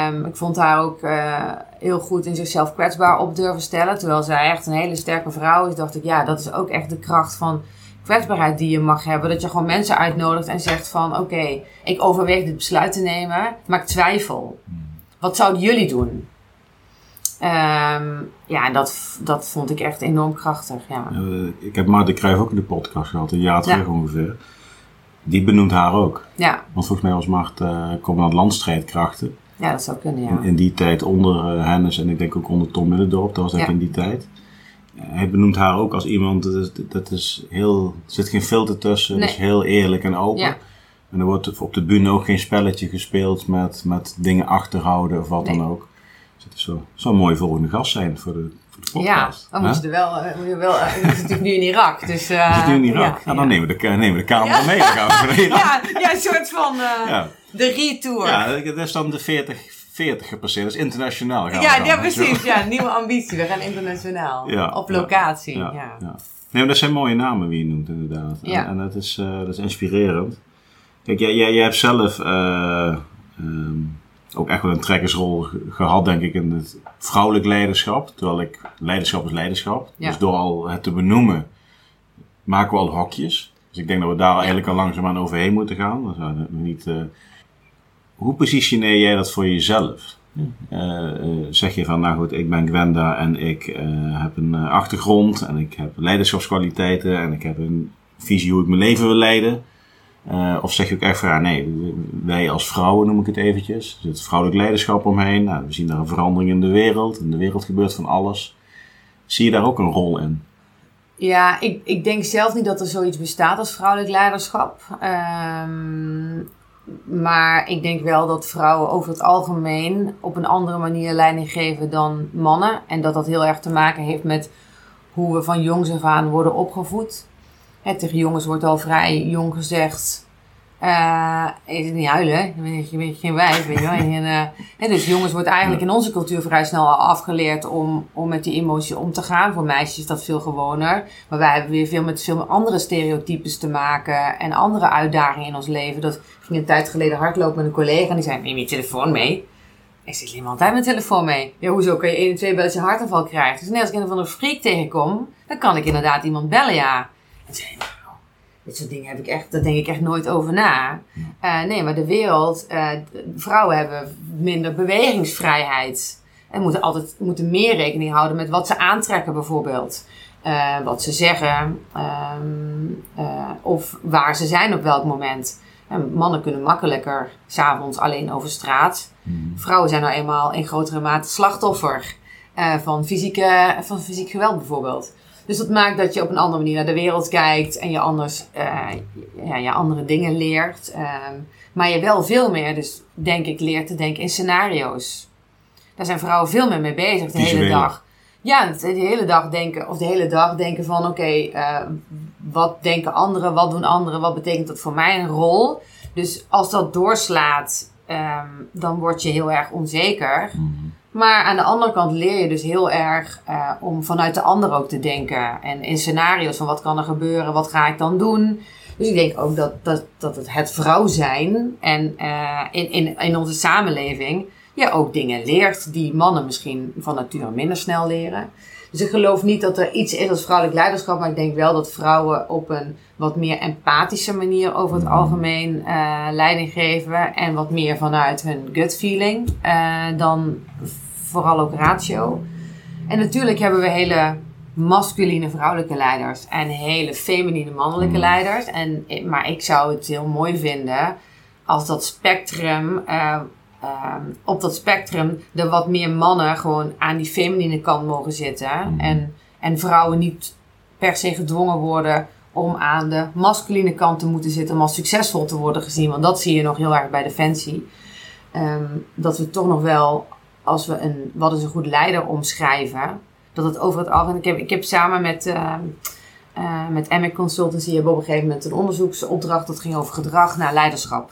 Um, ik vond haar ook uh, heel goed in zichzelf kwetsbaar op durven stellen. Terwijl zij echt een hele sterke vrouw is, dacht ik, ja, dat is ook echt de kracht van kwetsbaarheid die je mag hebben. Dat je gewoon mensen uitnodigt en zegt van, oké, okay, ik overweeg dit besluit te nemen, maar ik twijfel. Wat zouden jullie doen? Um, ja, dat, dat vond ik echt enorm krachtig, ja. Uh, ik heb Marten Kruijf ook in de podcast gehad, een jaar terug ongeveer. Die benoemt haar ook. Ja. Want volgens mij was Mart uh, commandant landstrijdkrachten. Ja, dat zou kunnen, ja. In, in die tijd onder uh, Hennis en ik denk ook onder Tom Middendorp, dat was dat in die tijd. hij benoemt haar ook als iemand, dat is, dat is heel, er zit geen filter tussen, nee. is heel eerlijk en open. Ja. En er wordt op de bühne ook geen spelletje gespeeld met, met dingen achterhouden of wat nee. dan ook. Dus het zou zo, mooi volgende gast zijn voor de, voor de podcast. Ja, dan moet je er wel, uh, moet je wel uh, je zit natuurlijk nu in Irak. Dus, uh, zit nu in Irak? Ja, nou, dan nemen we de, nemen we de camera mee. Dan gaan we naar Irak. ja, ja, een soort van de retour. Ja, dat is dan de 40, 40 gepasseerd. Dat is internationaal. Gaan ja, we ja, precies. Ja, nieuwe ambitie. We gaan internationaal. Ja, op locatie. Ja, ja. Nee, maar dat zijn mooie namen wie je noemt inderdaad. Ja. En, en dat, is, uh, dat is inspirerend. Kijk, jij, jij, jij hebt zelf uh, um, ook echt wel een trekkersrol gehad, denk ik, in het vrouwelijk leiderschap. Terwijl ik, leiderschap is leiderschap. Dus door al het te benoemen, maken we al hokjes. Dus ik denk dat we daar eigenlijk al langzaamaan overheen moeten gaan. Dat niet, uh, hoe positioneer jij dat voor jezelf? Uh, zeg je van, nou goed, ik ben Gwenda en ik uh, heb een achtergrond en ik heb leiderschapskwaliteiten en ik heb een visie hoe ik mijn leven wil leiden. Of zeg je ook echt van, ja, nee, wij als vrouwen noem ik het eventjes. Er zit vrouwelijk leiderschap omheen. Nou, we zien daar een verandering in de wereld. In de wereld gebeurt van alles. Zie je daar ook een rol in? Ja, ik, ik denk zelf niet dat er zoiets bestaat als vrouwelijk leiderschap. Um, maar ik denk wel dat vrouwen over het algemeen op een andere manier leiding geven dan mannen. En dat dat heel erg te maken heeft met hoe we van jongs af aan worden opgevoed. He, tegen jongens wordt al vrij jong gezegd uh, niet huilen, je bent, geen wijf, weet je wel. En, uh, dus jongens wordt eigenlijk in onze cultuur vrij snel al afgeleerd om, om met die emotie om te gaan. Voor meisjes is dat veel gewoner. Maar wij hebben weer veel met veel andere stereotypes te maken en andere uitdagingen in ons leven. Dat ging een tijd geleden hardlopen met een collega en die zei, neem je telefoon mee? Ik zit helemaal altijd met telefoon mee. Ja, hoezo kan je 1 en 2 bellen als je hartaanval krijgt? Dus net als ik een van een freak tegenkom, dan kan ik inderdaad iemand bellen, ja. Dit soort dingen heb ik echt, daar denk ik echt nooit over na. Uh, nee, maar de wereld, uh, vrouwen hebben minder bewegingsvrijheid. En moeten altijd moeten meer rekening houden met wat ze aantrekken, bijvoorbeeld. Uh, wat ze zeggen, um, of waar ze zijn op welk moment. En mannen kunnen makkelijker s'avonds alleen over straat. Mm. Vrouwen zijn nou eenmaal in grotere mate slachtoffer van, fysieke, van fysiek geweld, bijvoorbeeld. Dus dat maakt dat je op een andere manier naar de wereld kijkt en je anders uh, ja, je andere dingen leert. Um, maar je wel veel meer, dus denk ik, leert te denken in scenario's. Daar zijn vrouwen veel meer mee bezig de hele dag. Ja, de hele dag denken, of de hele dag denken van oké, okay, uh, wat denken anderen, wat doen anderen, wat betekent dat voor mij een rol? Dus als dat doorslaat, um, dan word je heel erg onzeker. Mm maar aan de andere kant leer je dus heel erg uh, om vanuit de ander ook te denken. En in scenario's van wat kan er gebeuren, wat ga ik dan doen. Dus ik denk ook dat, dat, dat het, het vrouw zijn en uh, in, in, in onze samenleving ja, ook dingen leert die mannen misschien van nature minder snel leren. Dus ik geloof niet dat er iets is als vrouwelijk leiderschap, maar ik denk wel dat vrouwen op een wat meer empathische manier over het algemeen uh, leiding geven en wat meer vanuit hun gut feeling uh, dan vooral ook ratio. En natuurlijk hebben we hele masculine vrouwelijke leiders en hele feminine mannelijke Mm. leiders. En, maar ik zou het heel mooi vinden als dat spectrum, eh, ehm, op dat spectrum, er wat meer mannen gewoon aan die feminine kant mogen zitten. Mm. En, en vrouwen niet per se gedwongen worden om aan de masculine kant te moeten zitten om als succesvol te worden gezien. Want dat zie je nog heel erg bij Defensie. Ehm, dat we toch nog wel, als we een wat is een goed leider omschrijven, dat het over het algemeen. Ik heb, ik heb samen met, eh, met Consultancy hebben op een gegeven moment een onderzoeksopdracht dat ging over gedrag naar leiderschap.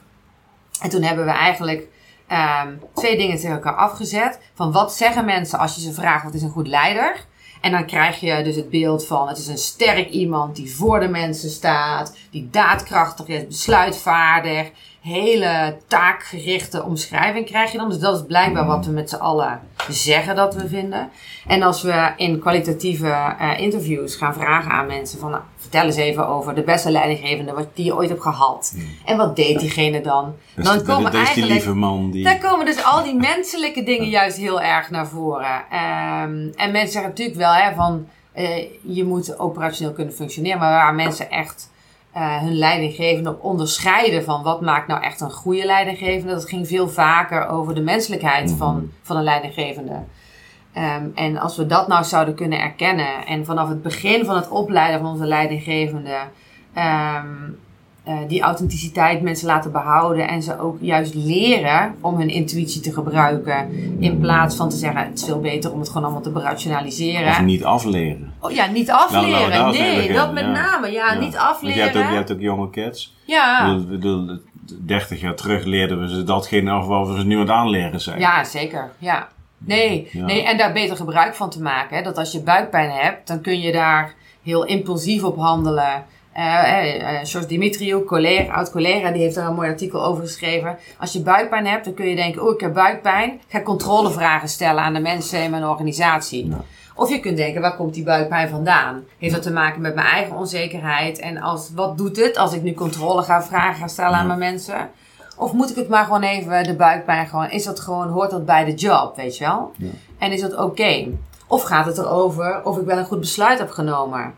En toen hebben we eigenlijk ehm, twee dingen tegen elkaar afgezet. Van wat zeggen mensen als je ze vraagt wat is een goed leider? En dan krijg je dus het beeld van het is een sterk iemand die voor de mensen staat, die daadkrachtig is, besluitvaardig, hele taakgerichte omschrijving krijg je dan. Dus dat is blijkbaar wat we met z'n allen zeggen dat we vinden. En als we in kwalitatieve eh, interviews gaan vragen aan mensen van nou, vertel eens even over de beste leidinggevende wat die je ooit hebt gehad. En wat deed diegene dan? Dus dan komen eigenlijk lieve man die... daar komen dus al die menselijke dingen juist heel erg naar voren. Ehm, en mensen zeggen natuurlijk wel hè, van eh, je moet operationeel kunnen functioneren, maar waar mensen echt eh, hun leidinggevende op onderscheiden van wat maakt nou echt een goede leidinggevende, dat ging veel vaker over de menselijkheid van, van een leidinggevende. Ehm, en als we dat nou zouden kunnen erkennen en vanaf het begin van het opleiden van onze leidinggevende ehm, eh, die authenticiteit mensen laten behouden en ze ook juist leren om hun intuïtie te gebruiken. In plaats van te zeggen, het is veel beter om het gewoon allemaal te Of rationaliseren. niet afleren. Oh ja, niet Nou, afleren. mee nee, dat met ja. name. Ja, Ja. niet Want afleren. je hebt ook, je hebt ook jonge kids. Ja. Ik bedoel, ik bedoel, 30 jaar terug leerden we ze datgene af wat we ze nu aan het aanleren zijn. Ja, zeker. Ja. Nee, Ja. nee, en daar beter gebruik van te maken. Hè. Dat als je buikpijn hebt, dan kun je daar heel impulsief op handelen. Eh, George Dimitriou, collega, oud-collega, die heeft daar een mooi artikel over geschreven. Als je buikpijn hebt, dan kun je denken, oh, ik heb buikpijn. Ik ga controlevragen stellen aan de mensen in mijn organisatie. Ja. Of je kunt denken, waar komt die buikpijn vandaan? Heeft dat te maken met mijn eigen onzekerheid? En als, wat doet het als ik nu controle ga vragen ga stellen aan mijn mensen? Of moet ik het maar gewoon even, de buikpijn gewoon, is dat gewoon, hoort dat bij de job, weet je wel? Ja. En is dat oké? Of gaat het erover of ik wel een goed besluit heb genomen?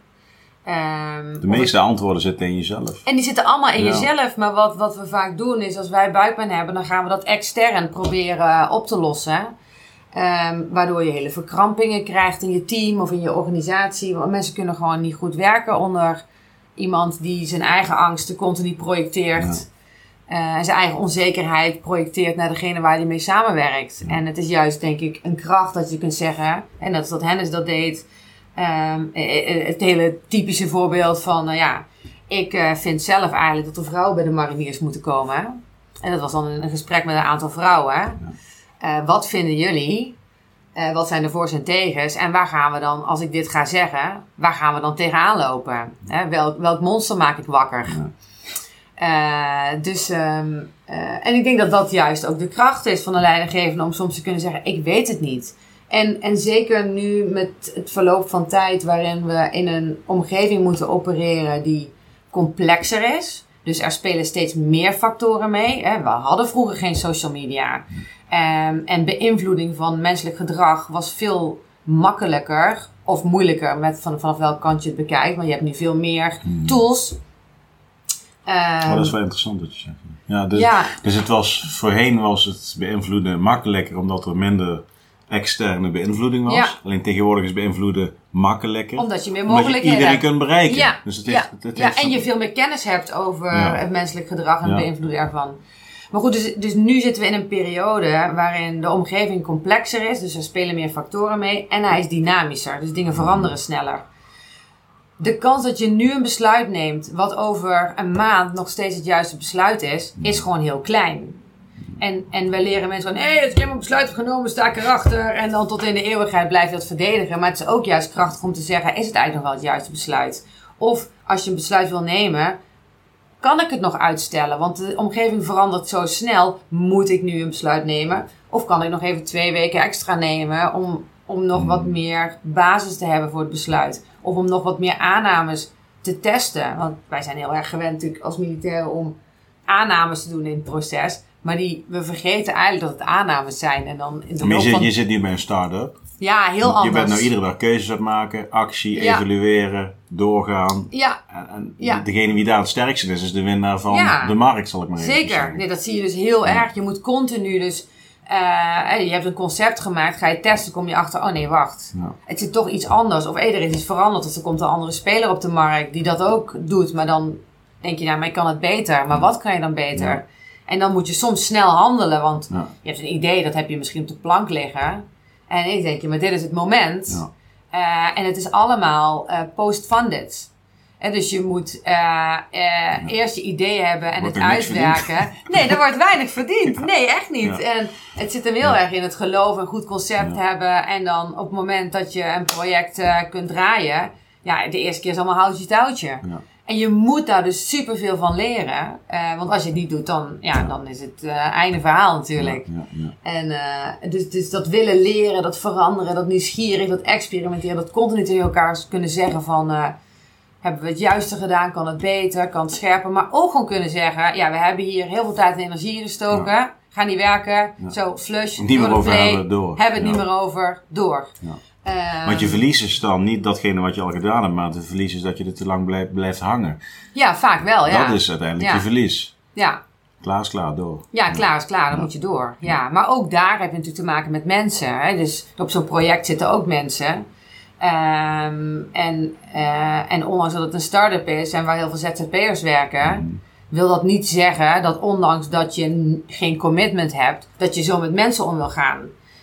Ehm, De meeste antwoorden zitten in jezelf. en die zitten allemaal in Ja. jezelf. Maar wat, wat we vaak doen is als wij buikpijn hebben, dan gaan we dat extern proberen op te lossen. Ehm, waardoor je hele verkrampingen krijgt in je team of in je organisatie. Want mensen kunnen gewoon niet goed werken onder iemand die zijn eigen angsten continu projecteert. eh, en zijn eigen onzekerheid projecteert naar degene waar hij mee samenwerkt. En het is juist, denk ik, een kracht dat je kunt zeggen. En dat is wat Hennis dat deed. Ehm, eh, eh, het hele typische voorbeeld van, nou ja, ik eh, vind zelf eigenlijk dat er vrouwen bij de mariniers moeten komen. En dat was dan een, gesprek met een aantal vrouwen. Eh, wat vinden jullie? Eh, wat zijn de voor's en tegens? En waar gaan we dan, als ik dit ga zeggen, waar gaan we dan tegenaan lopen? Hè, welk, welk monster maak ik wakker? Ja. Eh, dus, ehm, eh, en ik denk dat dat juist ook de kracht is van een leidinggevende om soms te kunnen zeggen: Ik weet het niet. En, en zeker nu met het verloop van tijd, waarin we in een omgeving moeten opereren die complexer is. Dus er spelen steeds meer factoren mee. Hè. We hadden vroeger geen social media. Ehm, en beïnvloeding van menselijk gedrag was veel makkelijker of moeilijker met van, vanaf welk kant je het bekijkt. Maar je hebt nu veel meer tools. Maar Ehm, dat is wel interessant wat je zegt. Ja, dus, ja, dus het was, voorheen was het beïnvloeden makkelijker omdat er minder externe beïnvloeding was. Ja. Alleen tegenwoordig is beïnvloeden makkelijker. omdat je meer mogelijkheden iedereen hebt. kunt bereiken. Ja, Dus het ja, heeft, het ja, heeft- en je veel meer kennis hebt over het menselijk gedrag en de beïnvloed ervan. Maar goed, dus, dus nu zitten we in een periode waarin de omgeving complexer is. Dus er spelen meer factoren mee. En hij is dynamischer. Dus dingen veranderen sneller. De kans dat je nu een besluit neemt, wat over een maand nog steeds het juiste besluit is, is gewoon heel klein. En, en we leren mensen van, hé, hey, als ik een besluit heb genomen, sta ik erachter. En dan tot in de eeuwigheid blijf je dat verdedigen. Maar het is ook juist krachtig om te zeggen, is het eigenlijk nog wel het juiste besluit? Of als je een besluit wil nemen, kan ik het nog uitstellen? Want de omgeving verandert zo snel. Moet ik nu een besluit nemen? Of kan ik nog even twee weken extra nemen om, om nog wat meer basis te hebben voor het besluit? Of om nog wat meer aannames te testen? Want wij zijn heel erg gewend natuurlijk als militairen om aannames te doen in het proces. Maar die, we vergeten eigenlijk dat het aannames zijn. En dan in de Maar je zit, van... je zit niet bij een start-up. Ja, heel Je anders. bent nou iedere dag keuzes aan het maken, actie, Ja. evalueren, doorgaan. Ja, En, en Ja. degene die daar het sterkste is, is de winnaar van Ja. de markt, zal ik maar even zeker. zeggen. Nee, dat zie je dus heel erg. Je moet continu dus... eh, je hebt een concept gemaakt, ga je testen, kom je achter... Oh nee, wacht. Ja. Het zit toch iets anders. Of hey, er is iets veranderd. Of er komt een andere speler op de markt die dat ook doet. Maar dan denk je, nou, maar ik kan het beter. Maar wat kan je dan beter? En dan moet je soms snel handelen. Want Ja. je hebt een idee, dat heb je misschien op de plank liggen. En ik denk, je, maar dit is het moment. Ja. Eh, en het is allemaal eh, post-funded. En dus je moet eh, eerst je idee hebben en Wordt het er uitwerken. Nee, er wordt weinig verdiend. Nee, echt niet. En het zit hem heel erg in het geloof, een goed concept hebben. En dan op het moment dat je een project kunt draaien. Ja, de eerste keer is allemaal houtje touwtje. Ja. En je moet daar dus superveel van leren. Eh, want als je het niet doet, dan, ja, Ja. dan is het eh, einde verhaal natuurlijk. Ja. En eh, dus, dus dat willen leren, dat veranderen, dat nieuwsgierig, dat experimenteren, dat continu tegen elkaar kunnen zeggen van... hebben we het juiste gedaan? Kan het beter? Kan het scherper? Maar ook gewoon kunnen zeggen, ja, we hebben hier heel veel tijd en energie in gestoken. Gaan die werken? Zo, flush, Niet meer over hebben, door. Hebben het niet meer over, door. Ja. Eh, Want je verlies is dan niet datgene wat je al gedaan hebt, maar het verlies is dat je er te lang blijft, blijft hangen. ja, vaak wel, ja. Dat is uiteindelijk Ja. je verlies. Ja, Klaar is klaar, door. Ja, klaar is klaar, dan Ja. moet je door. Ja, maar ook daar heb je natuurlijk te maken met mensen. Hè? Dus op zo'n project zitten ook mensen. Ehm, en, eh, en ondanks dat het een start-up is en waar heel veel ZZP'ers werken, Mhm. wil dat niet zeggen dat ondanks dat je geen commitment hebt, dat je zo met mensen om wil gaan.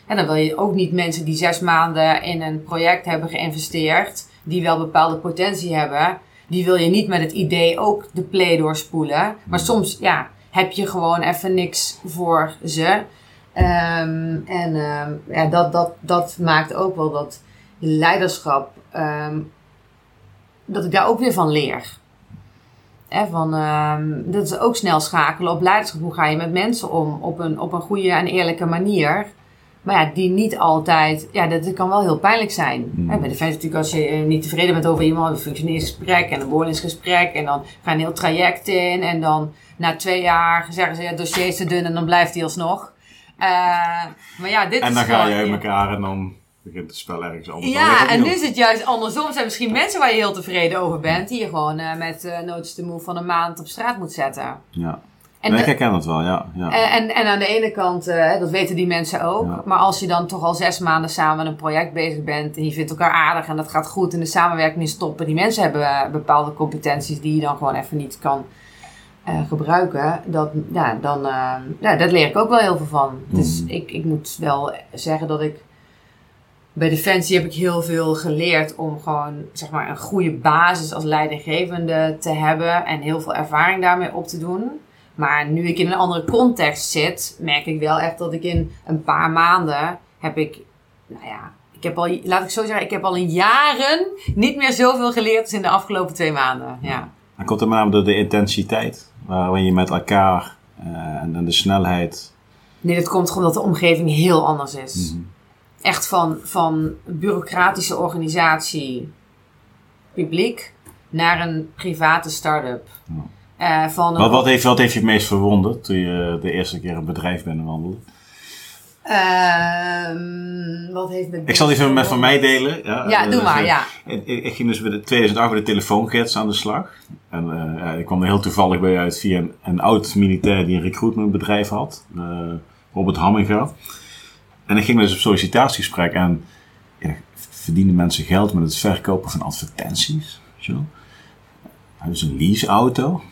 En dan wil je ook niet mensen die zes maanden in een project hebben geïnvesteerd, die wel bepaalde potentie hebben, die wil je niet met het idee ook de play doorspoelen. Maar soms, ja, heb je gewoon even niks voor ze. Ehm, en ehm, ja, dat, dat, dat maakt ook wel dat leiderschap, ehm, dat ik daar ook weer van leer. Hè, van, dat is ook snel schakelen op leiderschap. Hoe ga je met mensen om op een, op een goede en eerlijke manier? Maar ja, die niet altijd, ja, dat kan wel heel pijnlijk zijn. Mm. Bij de fans natuurlijk, als je eh, niet tevreden bent over iemand, een functioneringsgesprek en een beoordelingsgesprek. En dan ga je een heel traject in. En dan na twee jaar zeggen ze, ja, dossier is te dun en dan blijft hij alsnog. Eh, maar ja, dit En is dan ga je uit elkaar en dan begint het spel ergens anders. Ja, en nu is het juist andersom. Er zijn misschien mensen waar je heel tevreden over bent, die je gewoon eh, met uh, move van een maand op straat moet zetten. Ja. En, nee, ik herken dat wel, ja. ja. en, en, en aan de ene kant, eh, dat weten die mensen ook. Ja. Maar als je dan toch al zes maanden samen met een project bezig bent en je vindt elkaar aardig en dat gaat goed en de samenwerking is stoppen. Die mensen hebben eh, bepaalde competenties die je dan gewoon even niet kan eh, gebruiken. Dat, ja, dan, eh, ja, dat leer ik ook wel heel veel van. Dus Mhm. ik, ik moet wel zeggen dat ik bij Defensie heb ik heel veel geleerd om gewoon zeg maar, een goede basis als leidinggevende te hebben en heel veel ervaring daarmee op te doen. Maar nu ik in een andere context zit, merk ik wel echt dat ik in een paar maanden heb ik, nou ja, ik heb al, laat ik zo zeggen, ik heb al in jaren niet meer zoveel geleerd als in de afgelopen twee maanden. Ja. Dan komt het met name door de intensiteit, waarin je met elkaar eh, en, de snelheid. Nee, dat komt gewoon omdat de omgeving heel anders is. Mhm. Echt van, van bureaucratische organisatie, publiek, naar een private start-up. Van een- Wat, wat, heeft, wat heeft je het meest verwonderd toen je de eerste keer een bedrijf binnenwandelde? Ehm, wat heeft Ik zal even met van mij delen. Ja, Ja, Eh, doe maar, eh, ja. Ik, ging dus bij de 2008 bij de telefoongids aan de slag. En ja, ik kwam er heel toevallig bij uit via een, een oud militair die een recruitmentbedrijf had. Robert Hamminga. En ik ging dus op sollicitatiegesprek en ja, verdienen mensen geld met het verkopen van advertenties. Hebben ze een leaseauto?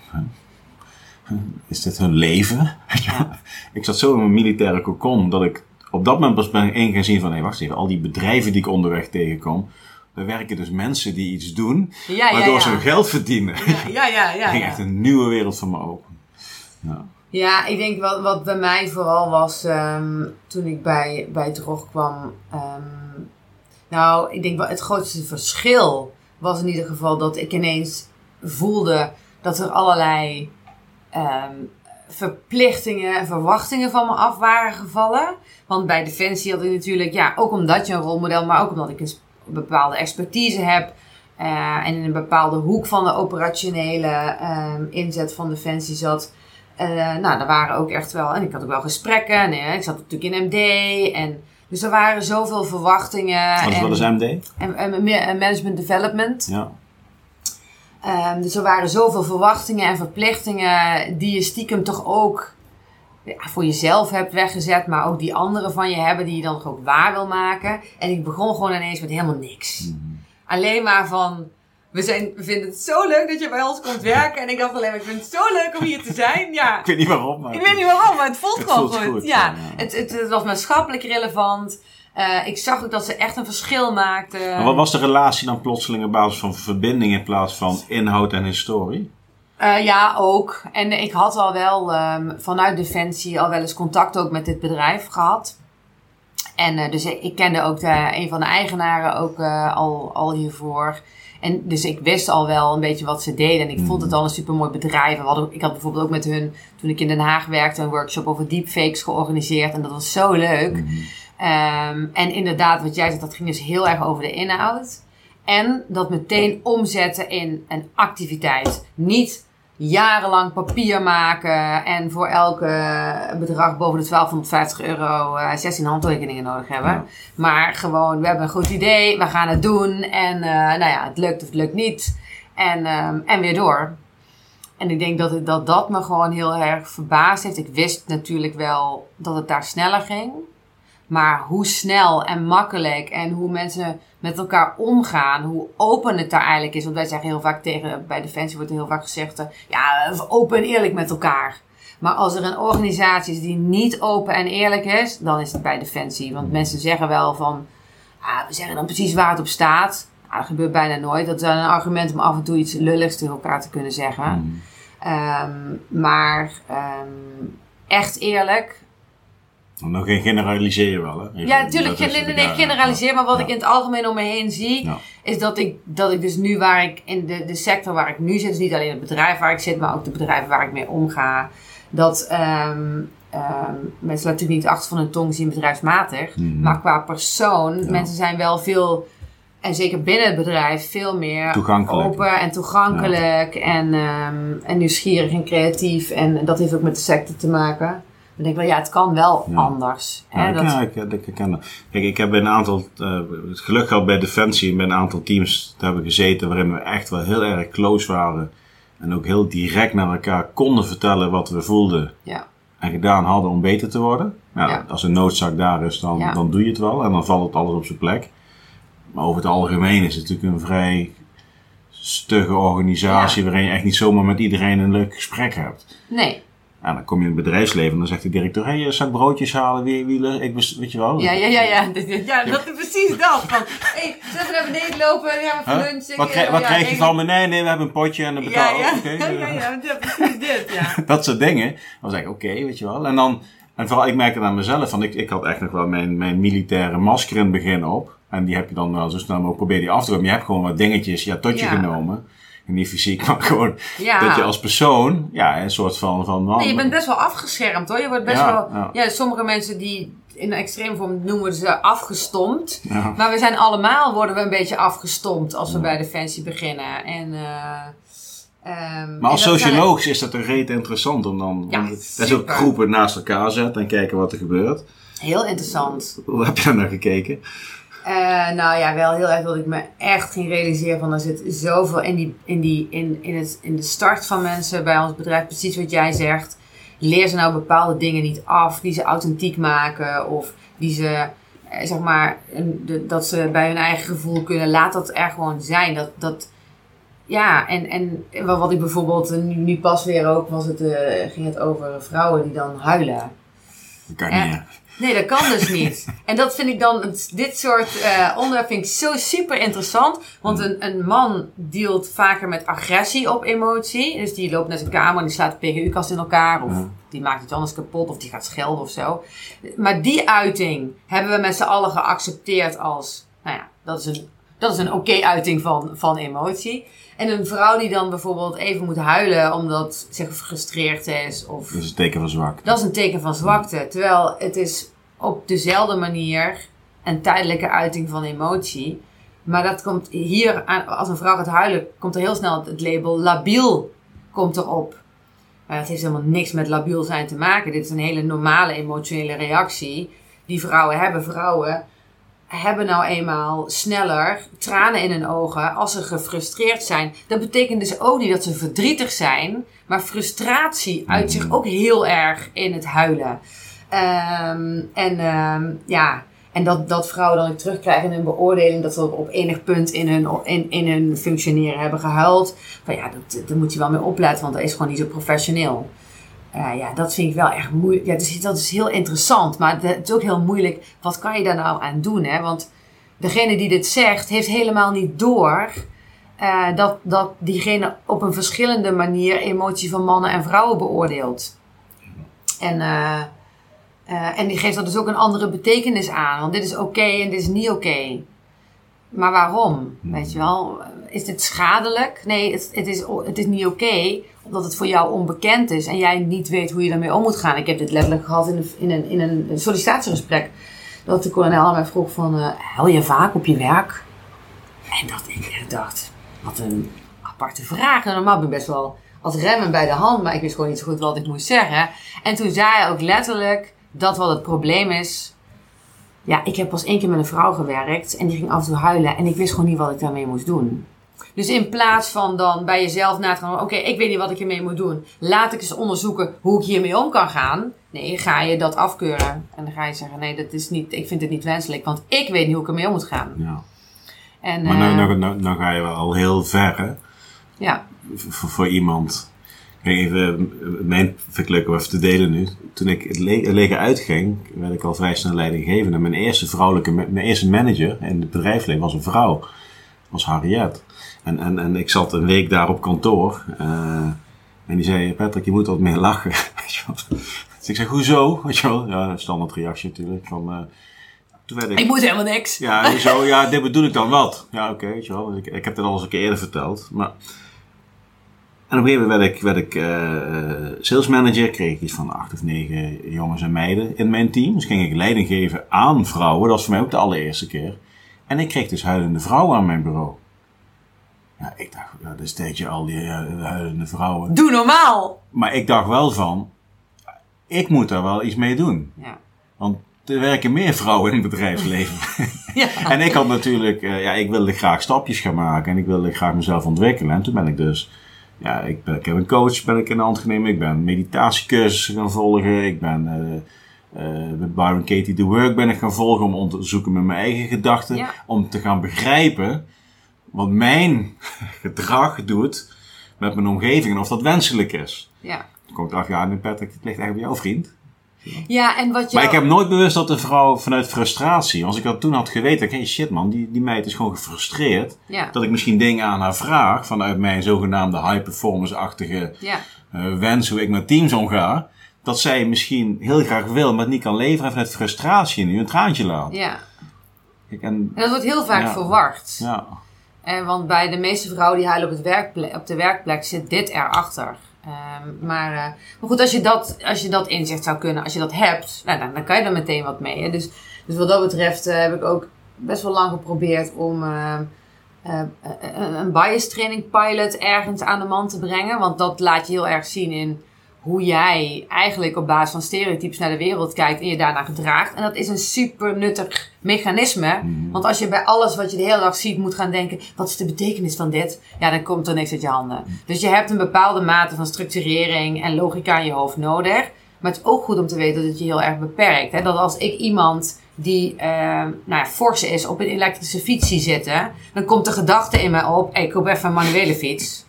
Is dit hun leven? Wel? Ik zat zo in mijn militaire cocon dat ik op dat moment pas ben één gaan zien van, hé wacht even, al die bedrijven die ik onderweg tegenkom, daar werken dus mensen die iets doen, Ja, ja, waardoor ja. ze hun geld verdienen. Ja, ja, ja. Er ging ja. echt een nieuwe wereld voor me open. Ja. Ja, ik denk wat, wat bij mij vooral was ehm, toen ik bij, bij Drog kwam. ehm, nou, ik denk wel het grootste verschil was in ieder geval dat ik ineens voelde dat er allerlei ehm, verplichtingen en verwachtingen van me af waren gevallen. Want bij Defensie had ik natuurlijk, ja, ook omdat je een rolmodel, maar ook omdat ik een bepaalde expertise heb. eh, en in een bepaalde hoek van de operationele ehm, inzet van Defensie zat. Eh, nou, er waren ook echt wel, en ik had ook wel gesprekken. En, eh, ik zat natuurlijk in MD. En Dus er waren zoveel verwachtingen. Wat is en, wel eens MD? en, en, meer- en management development. Ja. Ehm, dus er waren zoveel verwachtingen en verplichtingen die je stiekem toch ook ja, voor jezelf hebt weggezet, maar ook die anderen van je hebben die je dan ook waar wil maken. En ik begon gewoon ineens met helemaal niks. Alleen maar van, we, zijn, we vinden het zo leuk dat je bij ons komt werken. En ik dacht alleen maar, ik vind het zo leuk om hier te zijn. Ja, Ik weet niet waarom, maar... ik weet niet waarom, maar het voelt Het gewoon voelt goed. goed, Ja, ja, ja. Het, het, het was maatschappelijk relevant. Eh, ik zag ook dat ze echt een verschil maakten. Maar wat was de relatie dan plotseling op basis van verbinding in plaats van inhoud en historie? Eh, ja, ook. En ik had al wel ehm, vanuit Defensie al wel eens contact ook met dit bedrijf gehad. En eh, dus ik, ik kende ook de, een van de eigenaren ook al, al hiervoor. En dus ik wist al wel een beetje wat ze deden. En ik vond het al een supermooi bedrijf. Hadden, ik had bijvoorbeeld ook met hun, toen ik in Den Haag werkte, een workshop over deepfakes georganiseerd. En dat was zo leuk. Ehm, en inderdaad, wat jij zegt, dat ging dus heel erg over de inhoud. En dat meteen omzetten in een activiteit. Niet jarenlang papier maken en voor elke bedrag boven de 1250 euro eh 16 handtekeningen nodig hebben. Ja. Maar gewoon, we hebben een goed idee, we gaan het doen en eh, nou ja, het lukt of het lukt niet. En, ehm, en weer door. En ik denk dat, het, dat dat me gewoon heel erg verbaasd heeft. Ik wist natuurlijk wel dat het daar sneller ging. Maar hoe snel en makkelijk en hoe mensen met elkaar omgaan, hoe open het daar eigenlijk is. Want wij zeggen heel vaak tegen, bij Defensie wordt heel vaak gezegd, eh, ja, open en eerlijk met elkaar. Maar als er een organisatie is die niet open en eerlijk is, dan is het bij Defensie. Want mensen zeggen wel van, ah, we zeggen dan precies waar het op staat. Nou, dat gebeurt bijna nooit. Dat is een argument om af en toe iets lulligs tegen elkaar te kunnen zeggen. Hmm. Ehm, maar ehm, echt eerlijk, Nou, geen generaliseren wel, hè? Even- ja, natuurlijk. Nee, nee, nee, generaliseer. Maar wat ja. ik in het algemeen om me heen zie, Ja. is dat ik, dat ik dus nu waar ik in de, de sector waar ik nu zit, dus niet alleen het bedrijf waar ik zit, maar ook de bedrijven waar ik mee omga, dat ehm, ehm, mensen natuurlijk niet achter van hun tong zien bedrijfsmatig, Mhm. maar qua persoon, Ja. mensen zijn wel veel, en zeker binnen het bedrijf, veel meer open en toegankelijk en, ehm, en nieuwsgierig en creatief. En dat heeft ook met de sector te maken. Dan denk ik wel, ja, het kan wel Ja. anders. Ja, hè, ik, dat- ja, ik, ik herken dat. Kijk, ik heb bij een aantal, eh, het geluk gehad bij Defensie en bij een aantal teams te hebben gezeten waarin we echt wel heel erg close waren. En ook heel direct naar elkaar konden vertellen wat we voelden ja. en gedaan hadden om beter te worden. Nou, Ja. Als een noodzaak daar is, dan, Ja. dan doe je het wel en dan valt het alles op zijn plek. Maar over het algemeen is het natuurlijk een vrij stugge organisatie Ja. waarin je echt niet zomaar met iedereen een leuk gesprek hebt. Nee. Ja, dan kom je in het bedrijfsleven en dan zegt de directeur: Hé, hey, zal ik broodjes halen? Wie, wie, ik, weet je wel? Ja, ja, ja, ja. Ja dat is precies dat. Van, hey, zullen we naar beneden lopen? Dan gaan we Huh? voor lunch. Wat, Ik, krijg, eh, wat ja, krijg je van me? Nee, nee, we hebben een potje en dan Ja, betalen ja. Ja, eh, ja, ja, ja, precies dit, ja. Dat soort dingen. Dan was ik, oké, weet je wel. En dan, en vooral, ik merk het aan mezelf, van ik, ik had echt nog wel mijn, mijn militaire masker in het begin op. En die heb je dan wel zo snel mogelijk probeer die af te doen. Maar je hebt gewoon wat dingetjes ja, tot je genomen. Niet fysiek, maar gewoon Ja. dat je als persoon, ja, een soort van... van man, Nee, je bent best wel afgeschermd hoor. Je wordt best Ja, wel. ja. Ja. sommige mensen die in een extreem vorm noemen ze afgestompt. Maar we zijn allemaal worden we een beetje afgestompt als we bij Defensie beginnen. En, eh, ehm, Maar als zijn- socioloog is dat een reet interessant om dan... Ja, dat is ook super. groepen naast elkaar zetten en kijken wat er gebeurt. Heel interessant. Hoe heb je daar naar gekeken? Eh, nou ja, wel heel erg dat ik me echt ging realiseren van er zit zoveel in, die, in, die, in, in, het, in de start van mensen bij ons bedrijf. Precies wat jij zegt. Leer ze nou bepaalde dingen niet af die ze authentiek maken of die ze, eh, zeg maar, de- dat ze bij hun eigen gevoel kunnen. Laat dat er gewoon zijn. Dat, dat, ja, en, en wat ik bijvoorbeeld eh, nu, nu pas weer ook was het, ging het over vrouwen die dan huilen. Dat kan niet? Nee, dat kan dus niet. En dat vind ik dan, dit soort eh onderwerp vind ik zo super interessant. Want een, een man dealt vaker met agressie op emotie. Dus die loopt naar zijn kamer en die slaat de PGU-kast in elkaar. Of Ja. die maakt iets anders kapot of die gaat schelden of zo. Maar die uiting hebben we met z'n allen geaccepteerd als, nou ja, dat is een, dat is een oké uiting van, van emotie. En een vrouw die dan bijvoorbeeld even moet huilen omdat ze gefrustreerd is of Dat is een teken van zwak. dat is een teken van zwakte. Terwijl het is op dezelfde manier een tijdelijke uiting van emotie. Maar dat komt hier, als een vrouw gaat huilen, komt er heel snel het label labiel komt erop. Maar dat heeft helemaal niks met labiel zijn te maken. Dit is een hele normale emotionele reactie. die vrouwen hebben. Vrouwen hebben nou eenmaal sneller tranen in hun ogen als ze gefrustreerd zijn. Dat betekent dus ook niet dat ze verdrietig zijn, maar frustratie uit zich ook heel erg in het huilen. Ehm, en ehm, ja, en dat, dat vrouwen dan terugkrijgen in hun beoordeling dat ze op enig punt in hun, in, in hun functioneren hebben gehuild. Van ja, dat, dat moet je wel mee opletten, want dat is gewoon niet zo professioneel. Uh, ja, dat vind ik wel echt moeilijk. Ja, dus dat is heel interessant, maar het is ook heel moeilijk. Wat kan je daar nou aan doen? Hè? Want degene die dit zegt, heeft helemaal niet door uh, dat, dat diegene op een verschillende manier emotie van mannen en vrouwen beoordeelt. En, uh, en die geeft dat dus ook een andere betekenis aan. Want dit is oké en dit is niet oké. Maar waarom? Weet je wel? Is dit schadelijk? Nee, het, het is, het is niet oké. Omdat het voor jou onbekend is en jij niet weet hoe je daarmee om moet gaan. Ik heb dit letterlijk gehad in een, in een, in een sollicitatiegesprek. Dat de kolonel mij vroeg van, uh, je vaak op je werk? En dat ik dacht, wat een aparte vraag. En normaal ben ik best wel als remmen bij de hand, maar ik wist gewoon niet zo goed wat ik moest zeggen. En toen zei hij ook letterlijk dat wat het probleem is. Ja, ik heb pas één keer met een vrouw gewerkt en die ging af en toe huilen en ik wist gewoon niet wat ik daarmee moest doen. Dus in plaats van dan bij jezelf na te gaan, oké, ik weet niet wat ik hiermee moet doen. Laat ik eens onderzoeken hoe ik hiermee om kan gaan. Nee, ga je dat afkeuren. En dan ga je zeggen, nee, dat is niet, ik vind het niet wenselijk, want ik weet niet hoe ik ermee om moet gaan. Ja. En, maar nou, nou, nou, nou, ga je wel al heel ver, hè? Ja. Voor iemand. Kijk, even mijn verklikken even te delen nu. Toen ik het leger uitging, werd ik al vrij snel leidinggevende. Mijn eerste vrouwelijke, mijn eerste manager in het bedrijfsleven was een vrouw. was Harriet. En, en, en ik zat een week daar op kantoor. Uh, en die zei, Patrick, je moet wat meer lachen. dus ik zeg, hoezo? Weet je wel? Ja, standaard reactie natuurlijk. Van, uh, toen werd ik, ik moet helemaal niks. Ja, hoezo? Ja, dit bedoel ik dan wat. Ja, oké, okay, weet je wel. Dus ik, ik heb het al eens een keer eerder verteld. Maar... En op een gegeven moment werd ik, werd ik uh, sales manager. Kreeg ik iets van acht of negen jongens en meiden in mijn team. Dus ging ik leiding geven aan vrouwen. Dat was voor mij ook de allereerste keer. En ik kreeg dus huilende vrouwen aan mijn bureau. Ja, ik dacht, ja, dan steed je al die uh, huilende vrouwen. Doe normaal! Maar ik dacht wel van, ik moet daar wel iets mee doen. Ja. Want er werken meer vrouwen in het bedrijfsleven. ja. en ik had natuurlijk, uh, ja, ik wilde graag stapjes gaan maken en ik wilde graag mezelf ontwikkelen. En toen ben ik dus, ja, ik, ben, ik heb een coach ben ik in de hand genomen. Ik ben meditatiecursussen gaan volgen. Ik ben uh, met Byron Katie The Work ben ik gaan volgen om te onderzoeken met mijn eigen gedachten. Ja. Om te gaan begrijpen wat mijn gedrag doet met mijn omgeving en of dat wenselijk is. Ja. Dan kom ik erachter, ja, nu Patrick, het ligt eigenlijk bij jouw vriend. Ja, en wat. Maar ik heb nooit bewust dat de vrouw vanuit frustratie, als ik dat toen had geweten, hey shit man, die, die meid is gewoon gefrustreerd. Ja. Dat ik misschien dingen aan haar vraag vanuit mijn zogenaamde high performance-achtige Ja. uh, wens hoe ik met teams omga. Dat zij misschien heel graag wil, maar het niet kan leveren en vanuit frustratie nu een traantje laat. Ja. Kijk, en, En dat wordt heel vaak Ja. verward. ja. En want bij de meeste vrouwen die huilen op, het werkple- op de werkplek zit dit erachter. Ehm maar, eh, maar goed, als je, dat, als je dat inzicht zou kunnen, als je dat hebt, nou, dan, dan kan je er meteen wat mee. Hè? Dus, dus wat dat betreft eh, heb ik ook best wel lang geprobeerd om eh, een, een bias training pilot ergens aan de man te brengen. Want dat laat je heel erg zien in hoe jij eigenlijk op basis van stereotypes naar de wereld kijkt en je daarna gedraagt. En dat is een super nuttig mechanisme. Want als je bij alles wat je de hele dag ziet moet gaan denken, wat is de betekenis van dit? Ja, dan komt er niks uit je handen. Dus je hebt een bepaalde mate van structurering en logica in je hoofd nodig. Maar het is ook goed om te weten dat het je heel erg beperkt. Hè? Dat als ik iemand die eh, nou ja, fors is op een elektrische fiets zie zitten, dan komt de gedachte in mij op, hey, ik koop even een manuele fiets.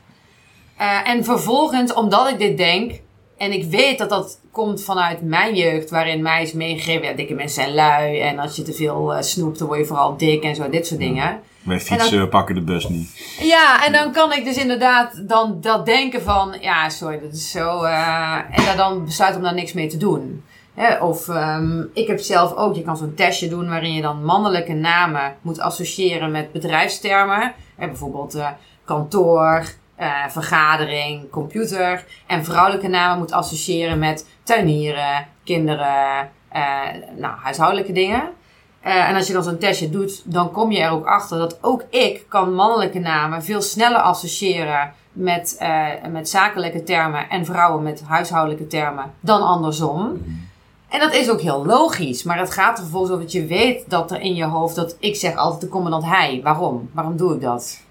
Eh, en vervolgens, omdat ik dit denk, en ik weet dat dat komt vanuit mijn jeugd, waarin mij is meegegeven, ja, dikke mensen zijn lui. En als je te veel eh, snoept, dan word je vooral dik en zo, dit soort dingen. Wij fietsen pakken de bus niet. Ja, en dan kan ik dus inderdaad dan dat denken van, ja, sorry, dat is zo. eh, en daar dan besluit om daar niks mee te doen. Hè, of ehm, ik heb zelf ook, je kan zo'n testje doen waarin je dan mannelijke namen moet associëren met bedrijfstermen. Hè, bijvoorbeeld eh, kantoor, eh, vergadering, computer. En vrouwelijke namen moet associëren met tuinieren, kinderen, eh, nou, huishoudelijke dingen. Eh, en als je dan zo'n testje doet, dan kom je er ook achter dat ook ik kan mannelijke namen veel sneller associëren met, met zakelijke termen en vrouwen met huishoudelijke termen dan andersom. En dat is ook heel logisch, maar het gaat er vervolgens over dat je weet dat er in je hoofd, dat ik zeg altijd de commandant hij. Waarom? Waarom doe ik dat?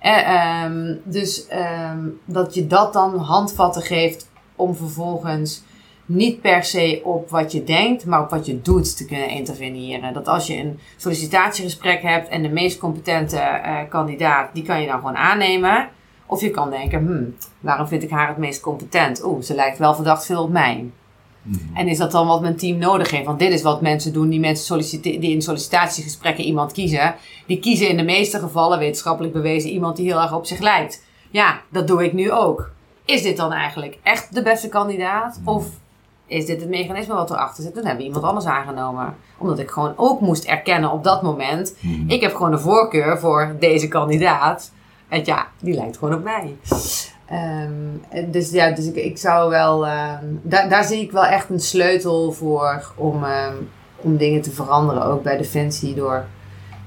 Eh, ehm, dus ehm, dat je dat dan handvatten geeft om vervolgens niet per se op wat je denkt, maar op wat je doet te kunnen interveneren. Dat als je een sollicitatiegesprek hebt en de meest competente eh, kandidaat, die kan je dan gewoon aannemen. Of je kan denken, hmm, waarom vind ik haar het meest competent? Oeh, ze lijkt wel verdacht veel op mij. En is dat dan wat mijn team nodig heeft? Want dit is wat mensen doen, die mensen die in sollicitatiegesprekken iemand kiezen. Die kiezen in de meeste gevallen, wetenschappelijk bewezen, iemand die heel erg op zich lijkt. Ja, dat doe ik nu ook. Is dit dan eigenlijk echt de beste kandidaat? Of is dit het mechanisme wat erachter zit? Dan hebben we iemand anders aangenomen. Omdat ik gewoon ook moest erkennen op dat moment. Ik heb gewoon een voorkeur voor deze kandidaat. En ja, die lijkt gewoon op mij. Um, dus ja, dus ik, ik zou wel. Um, daar, daar zie ik wel echt een sleutel voor om, um, om dingen te veranderen. Ook bij Defensie. Door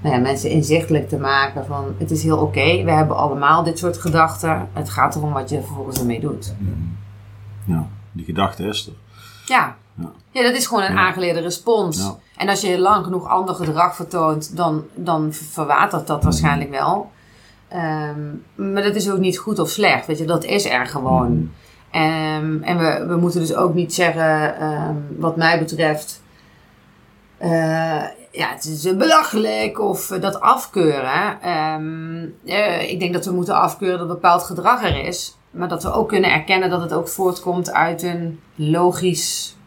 nou ja, mensen inzichtelijk te maken van het is heel oké. Okay, we hebben allemaal dit soort gedachten. Het gaat erom wat je vervolgens ermee doet. Ja, die gedachte is er. Ja. Ja. ja, dat is gewoon een ja. aangeleerde respons. Ja. En als je lang genoeg ander gedrag vertoont, dan, dan verwatert dat waarschijnlijk wel. Um, maar dat is ook niet goed of slecht, weet je, dat is er gewoon. Um, en we, we moeten dus ook niet zeggen, um, wat mij betreft, uh, ja, het is belachelijk of dat afkeuren. Uh, ik denk dat we moeten afkeuren dat bepaald gedrag er is. Maar dat we ook kunnen erkennen dat het ook voortkomt uit een logisch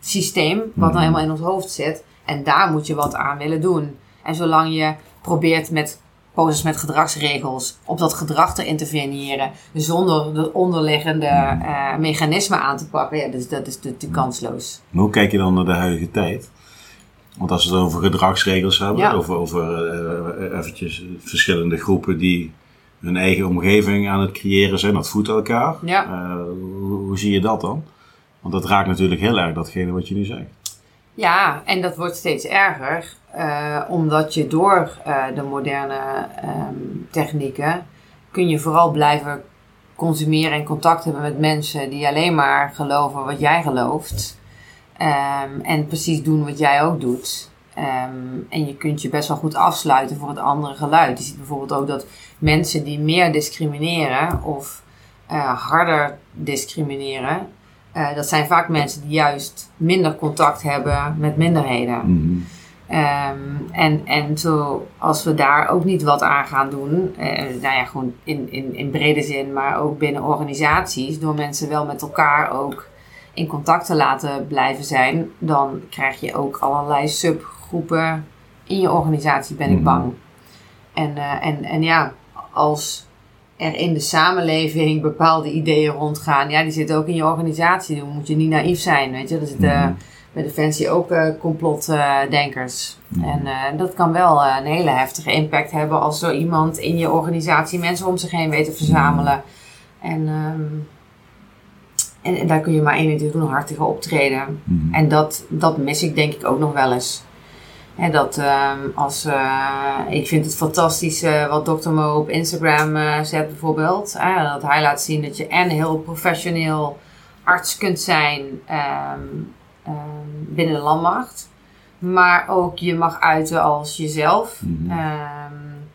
systeem, wat dan helemaal in ons hoofd zit. En daar moet je wat aan willen doen. En zolang je probeert met poses met gedragsregels op dat gedrag te interveneren, zonder de onderliggende uh, mechanismen aan te pakken, ja, dus dat is natuurlijk kansloos. Maar hoe kijk je dan naar de huidige tijd? Want als we het over gedragsregels hebben, ja. over, over uh, eventjes verschillende groepen die hun eigen omgeving aan het creëren zijn, dat voedt elkaar. Ja. Uh, hoe, hoe, zie je dat dan? Want dat raakt natuurlijk heel erg datgene wat je nu zegt. Ja, en dat wordt steeds erger, uh, omdat je door uh, de moderne um, technieken kun je vooral blijven consumeren en contact hebben met mensen die alleen maar geloven wat jij gelooft. Um, en precies doen wat jij ook doet. Um, en je kunt je best wel goed afsluiten voor het andere geluid. Je ziet bijvoorbeeld ook dat mensen die meer discrimineren of uh, harder discrimineren, uh, dat zijn vaak mensen die juist minder contact hebben met minderheden. Mm-hmm. Um, en, en zo, als we daar ook niet wat aan gaan doen, uh, nou ja, gewoon in, in, in brede zin, maar ook binnen organisaties, door mensen wel met elkaar ook in contact te laten blijven zijn, dan krijg je ook allerlei subgroepen in je organisatie, ben ik bang. En, uh, en, en ja, als er in de samenleving bepaalde ideeën rondgaan, ja, die zitten ook in je organisatie. Dan moet je niet naïef zijn, weet je. Er zitten uh, bij Defensie ook uh, complotdenkers. Uh, en dat kan wel een hele heftige impact hebben als zo iemand in je organisatie mensen om zich heen weet te verzamelen. En, um, en, en, daar kun je maar één ding doen, hartiger optreden. Mm. En dat, dat mis ik denk ik ook nog wel eens. En dat um, als, uh, ik vind het fantastisch uh, wat Dr. Mo op Instagram uh, zet bijvoorbeeld. dat hij laat zien dat je en heel professioneel arts kunt zijn um, um, binnen de landmacht. Maar ook je mag uiten als jezelf. Mm -hmm.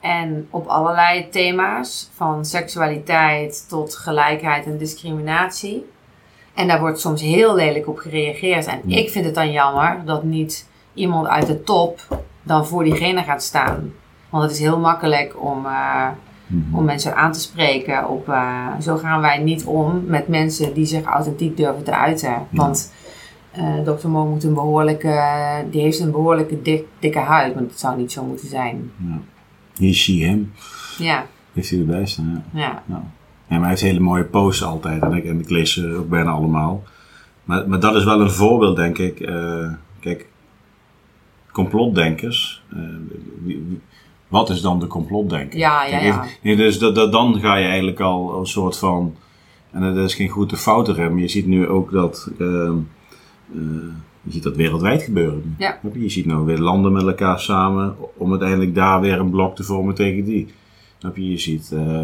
en op allerlei thema's. Van seksualiteit tot gelijkheid en discriminatie. En daar wordt soms heel lelijk op gereageerd. En Mm. ik vind het dan jammer dat niet iemand uit de top dan voor diegene gaat staan. Want het is heel makkelijk om, uh, Mhm. om mensen aan te spreken. Op, uh, zo gaan wij niet om met mensen die zich authentiek durven te uiten. Want uh, Dr. Mo moet een behoorlijke, die heeft een behoorlijke dik, dikke huid, maar dat zou niet zo moeten zijn. Ja. He, she, him. Ja. Heeft hij erbij staan, ja. Ja. Ja. maar hij heeft hele mooie posts altijd en ik, en ik lees ze ook bijna allemaal. Maar, maar dat is wel een voorbeeld, denk ik. Kijk, complotdenkers. Uh, wie, wat is dan de complotdenker? Ja, ja, ja. Nee, dus dat, dat, dan ga je eigenlijk al een soort van. En dat is geen goed of fout erin, maar je ziet nu ook dat. Uh, je ziet dat wereldwijd gebeuren. Ja. Je ziet nou weer landen met elkaar samen om uiteindelijk daar weer een blok te vormen tegen die. Je? je ziet uh,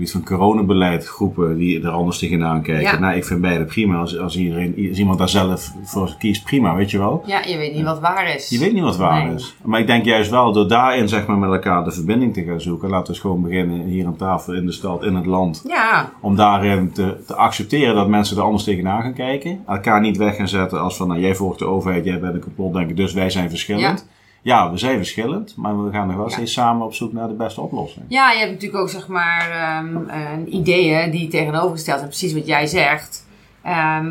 gebied van coronabeleid groepen die er anders tegenaan kijken. Ja. Nou, ik vind beide prima. Als, als, iedereen, als iemand daar zelf voor kiest, prima, weet je wel. Ja, je weet niet wat waar is. Je weet niet wat waar Nee. is. Maar ik denk juist wel, door daarin zeg maar, met elkaar de verbinding te gaan zoeken. Laten we eens gewoon beginnen hier aan tafel, in de stad, in het land. Ja, Om daarin te, te accepteren dat mensen er anders tegenaan gaan kijken. Elkaar niet weg gaan zetten als van, nou, jij volgt de overheid, jij bent een complotdenker, dus wij zijn verschillend. Ja. We zijn verschillend, maar we gaan nog wel Ja. steeds samen op zoek naar de beste oplossing. Ja, je hebt natuurlijk ook zeg maar ehm, eh, ideeën die tegenovergesteld zijn, precies wat jij zegt. Ehm,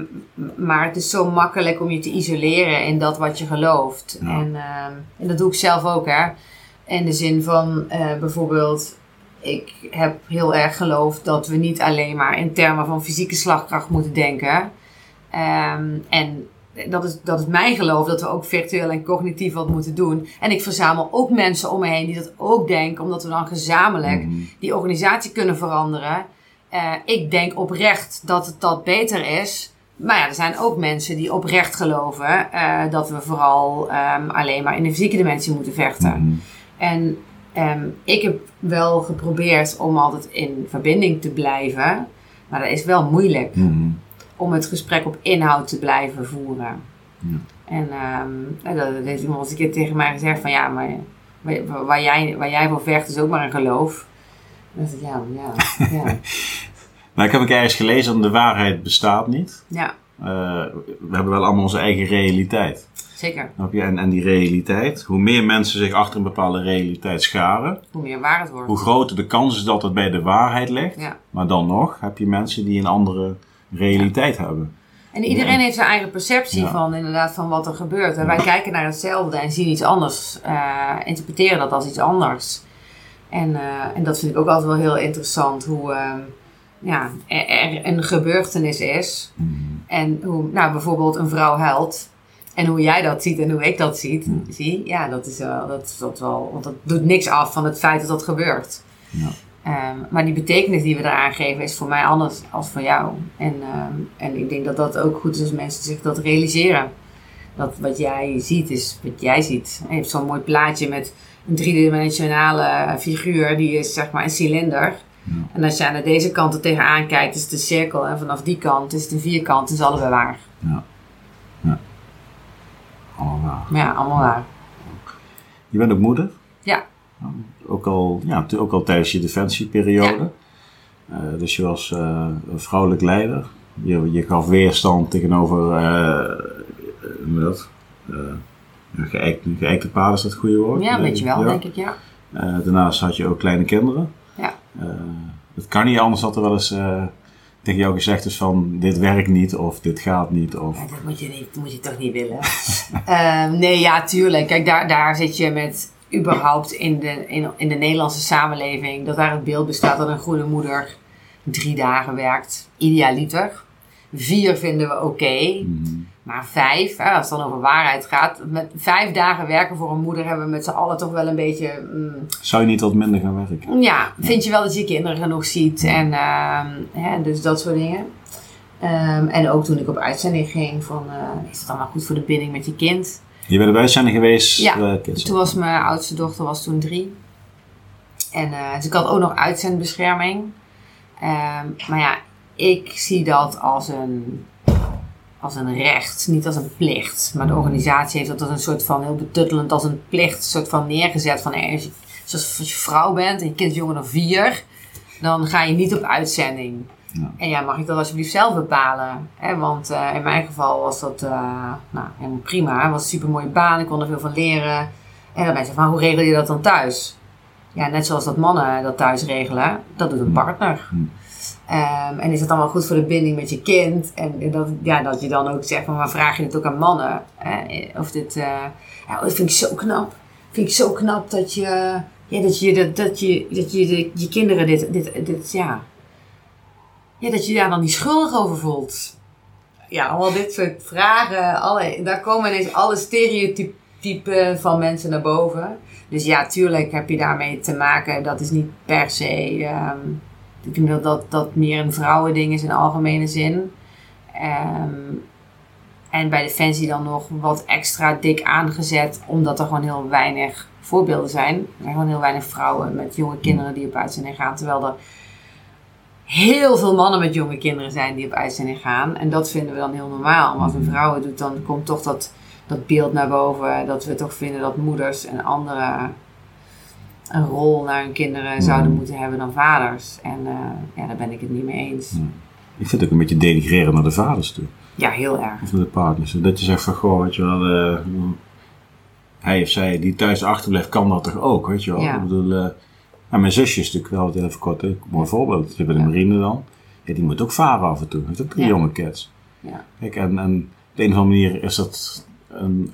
maar het is zo makkelijk om je te isoleren in dat wat je gelooft. Ja. En, ehm, en dat doe ik zelf ook, hè. In de zin van eh, bijvoorbeeld, ik heb heel erg geloofd dat we niet alleen maar in termen van fysieke slagkracht moeten denken. En dat is, dat is mijn geloof dat we ook virtueel en cognitief wat moeten doen. En ik verzamel ook mensen om me heen die dat ook denken, omdat we dan gezamenlijk Mhm. die organisatie kunnen veranderen. Eh, ik denk oprecht dat het dat beter is. Maar ja, er zijn ook mensen die oprecht geloven eh, dat we vooral ehm, alleen maar in de fysieke dimensie moeten vechten. Mhm. En ehm, ik heb wel geprobeerd om altijd in verbinding te blijven. Maar dat is wel moeilijk Mhm. Om het gesprek op inhoud te blijven voeren. Ja. En ehm, dat heeft iemand eens een keer tegen mij gezegd van ja, maar waar, waar jij, waar jij voor vecht is ook maar een geloof. En dan dacht ik, ja, ja, ja, Nou, ik heb ook ergens gelezen dat de waarheid bestaat niet. ja, Eh, we hebben wel allemaal onze eigen realiteit. zeker. En, en die realiteit, hoe meer mensen zich achter een bepaalde realiteit scharen, Hoe meer waar het wordt. hoe groter de kans is dat het bij de waarheid ligt. Ja. Maar dan nog heb je mensen die een andere realiteit hebben. En iedereen heeft zijn eigen perceptie Ja. van inderdaad van wat er gebeurt. En wij kijken naar hetzelfde en zien iets anders. eh, interpreteren dat als iets anders. En, eh, en dat vind ik ook altijd wel heel interessant. Hoe ehm, ja, er, er een gebeurtenis is. En hoe nou, bijvoorbeeld een vrouw huilt. En hoe jij dat ziet en hoe ik dat ziet, zie. Ja, dat is wel, dat, is dat wel. Want dat doet niks af van het feit dat dat gebeurt. Ja. Ehm, maar die betekenis die we eraan geven is voor mij anders als voor jou. En, ehm, en ik denk dat dat ook goed is als mensen zich dat realiseren. Dat wat jij ziet is wat jij ziet. Je hebt zo'n mooi plaatje met een driedimensionale figuur, die is zeg maar een cilinder. Ja. En als je aan deze kant er tegenaan kijkt, is het een cirkel. En vanaf die kant is het een vierkant. is allebei waar. Allemaal waar. Ja, allemaal waar. Je bent ook moeder. Ook al, ja, ook al tijdens je defensieperiode. Eh, dus je was eh, een vrouwelijk leider. Je, je gaf weerstand tegenover je dat? Geëikte, paden is dat het goede woord? Ja, weet je wel, Ja. denk ik, ja. Daarnaast had je ook kleine kinderen. Ja. Het kan niet anders dat er wel eens tegen jou gezegd is van dit werkt niet of dit gaat niet. Of, Ja, dat moet je, niet, dat moet je toch niet willen? Ehm, nee, ja, tuurlijk. Kijk, daar, daar zit je met überhaupt in de, in, in de Nederlandse samenleving... dat daar het beeld bestaat dat een goede moeder drie dagen werkt. Idealiter. Vier vinden we oké. Mhm. Maar vijf, hè, als het dan over waarheid gaat... met vijf dagen werken voor een moeder... hebben we met z'n allen toch wel een beetje... mm, Zou je niet wat minder gaan werken? ja, vind je wel dat je kinderen genoeg ziet en ehm, hè, dus dat soort dingen. Ehm, en ook toen ik op uitzending ging van, eh, is het allemaal goed voor de binding met je kind? Je bent erbij zijn geweest, Ja, eh. Toen was mijn oudste dochter was toen drie. En eh, dus ik had ook nog uitzendbescherming. Ehm, maar ja, ik zie dat als een, als een recht, niet als een plicht. Maar de organisatie heeft dat als een soort van heel betuttelend als een plicht soort van neergezet. Van eh, als je, als je vrouw bent en je kind is jonger dan vier, dan ga je niet op uitzending. Ja. En ja, mag ik dat alsjeblieft zelf bepalen? Hè? Want eh, in mijn geval was dat eh, nou, prima. Het was een super mooie baan, ik kon er veel van leren. En dan mensen van, hoe regel je dat dan thuis? Ja, net zoals dat mannen dat thuis regelen, dat doet een partner. Ehm, en is het allemaal goed voor de binding met je kind? En dat, ja, dat je dan ook zegt, van, maar vraag je dit ook aan mannen? Hè? Of dit, eh, ja, dat vind ik zo knap. Vind ik zo knap dat je, ja, dat je, dat, dat je, dat je de- je kinderen dit, dit, dit, ja, ja, dat je daar dan niet schuldig over voelt. Ja, allemaal dit soort vragen. Alle, daar komen ineens alle stereotypen van mensen naar boven. Dus ja, tuurlijk heb je daarmee te maken. Dat is niet per se. ehm, ik denk dat, dat meer een vrouwending is in algemene zin. Ehm, en bij Defensie dan nog wat extra dik aangezet, omdat er gewoon heel weinig voorbeelden zijn. Er zijn gewoon heel weinig vrouwen met jonge kinderen die op uitzending gaan. Terwijl er heel veel mannen met jonge kinderen zijn die op uitzending gaan. En dat vinden we dan heel normaal. Maar als een Mhm. vrouw het doet, dan komt toch dat, dat beeld naar boven. Dat we toch vinden dat moeders en anderen een rol naar hun kinderen zouden Mhm. moeten hebben dan vaders. En eh, ja, daar ben ik het niet mee eens. Ik vind het ook een beetje denigreren naar de vaders toe. Ja, heel erg. Of naar de partners. Dat je zegt van, goh, weet je wel, eh, hij of zij die thuis achterblijft, kan dat toch ook, weet je wel. Ja. Ik bedoel, eh, nou, mijn zusje is natuurlijk wel even kort, een mooi voorbeeld. Ze bij de marine dan. Ja, die moet ook varen af en toe. Heeft ook drie jonge kids. Ja. Kijk, en, en op de een of andere manier is dat een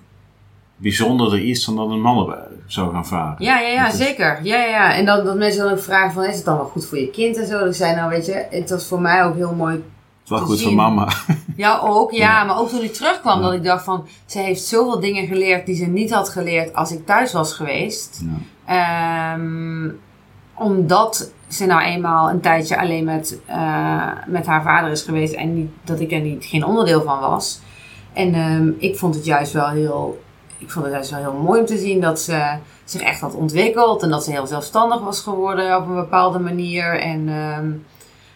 bijzonderder iets dan dat een man er zou gaan varen. Ja, ja, ja, Dat is- zeker. Ja, ja, ja. En dan, dat mensen dan ook vragen van, is het dan wel goed voor je kind en zo? Dat ik zei, nou weet je, het was voor mij ook heel mooi Het te goed voor mama. Ja, ook. Ja, Ja. maar ook toen ik terugkwam, Ja. dat ik dacht van... Ze heeft zoveel dingen geleerd die ze niet had geleerd als ik thuis was geweest. Ja. Ehm, omdat ze nou eenmaal een tijdje alleen met, eh, met haar vader is geweest. En niet, dat ik er niet, geen onderdeel van was. En ehm, ik vond het juist wel heel... Ik vond het juist wel heel mooi om te zien dat ze zich echt had ontwikkeld. En dat ze heel zelfstandig was geworden op een bepaalde manier. En... ehm,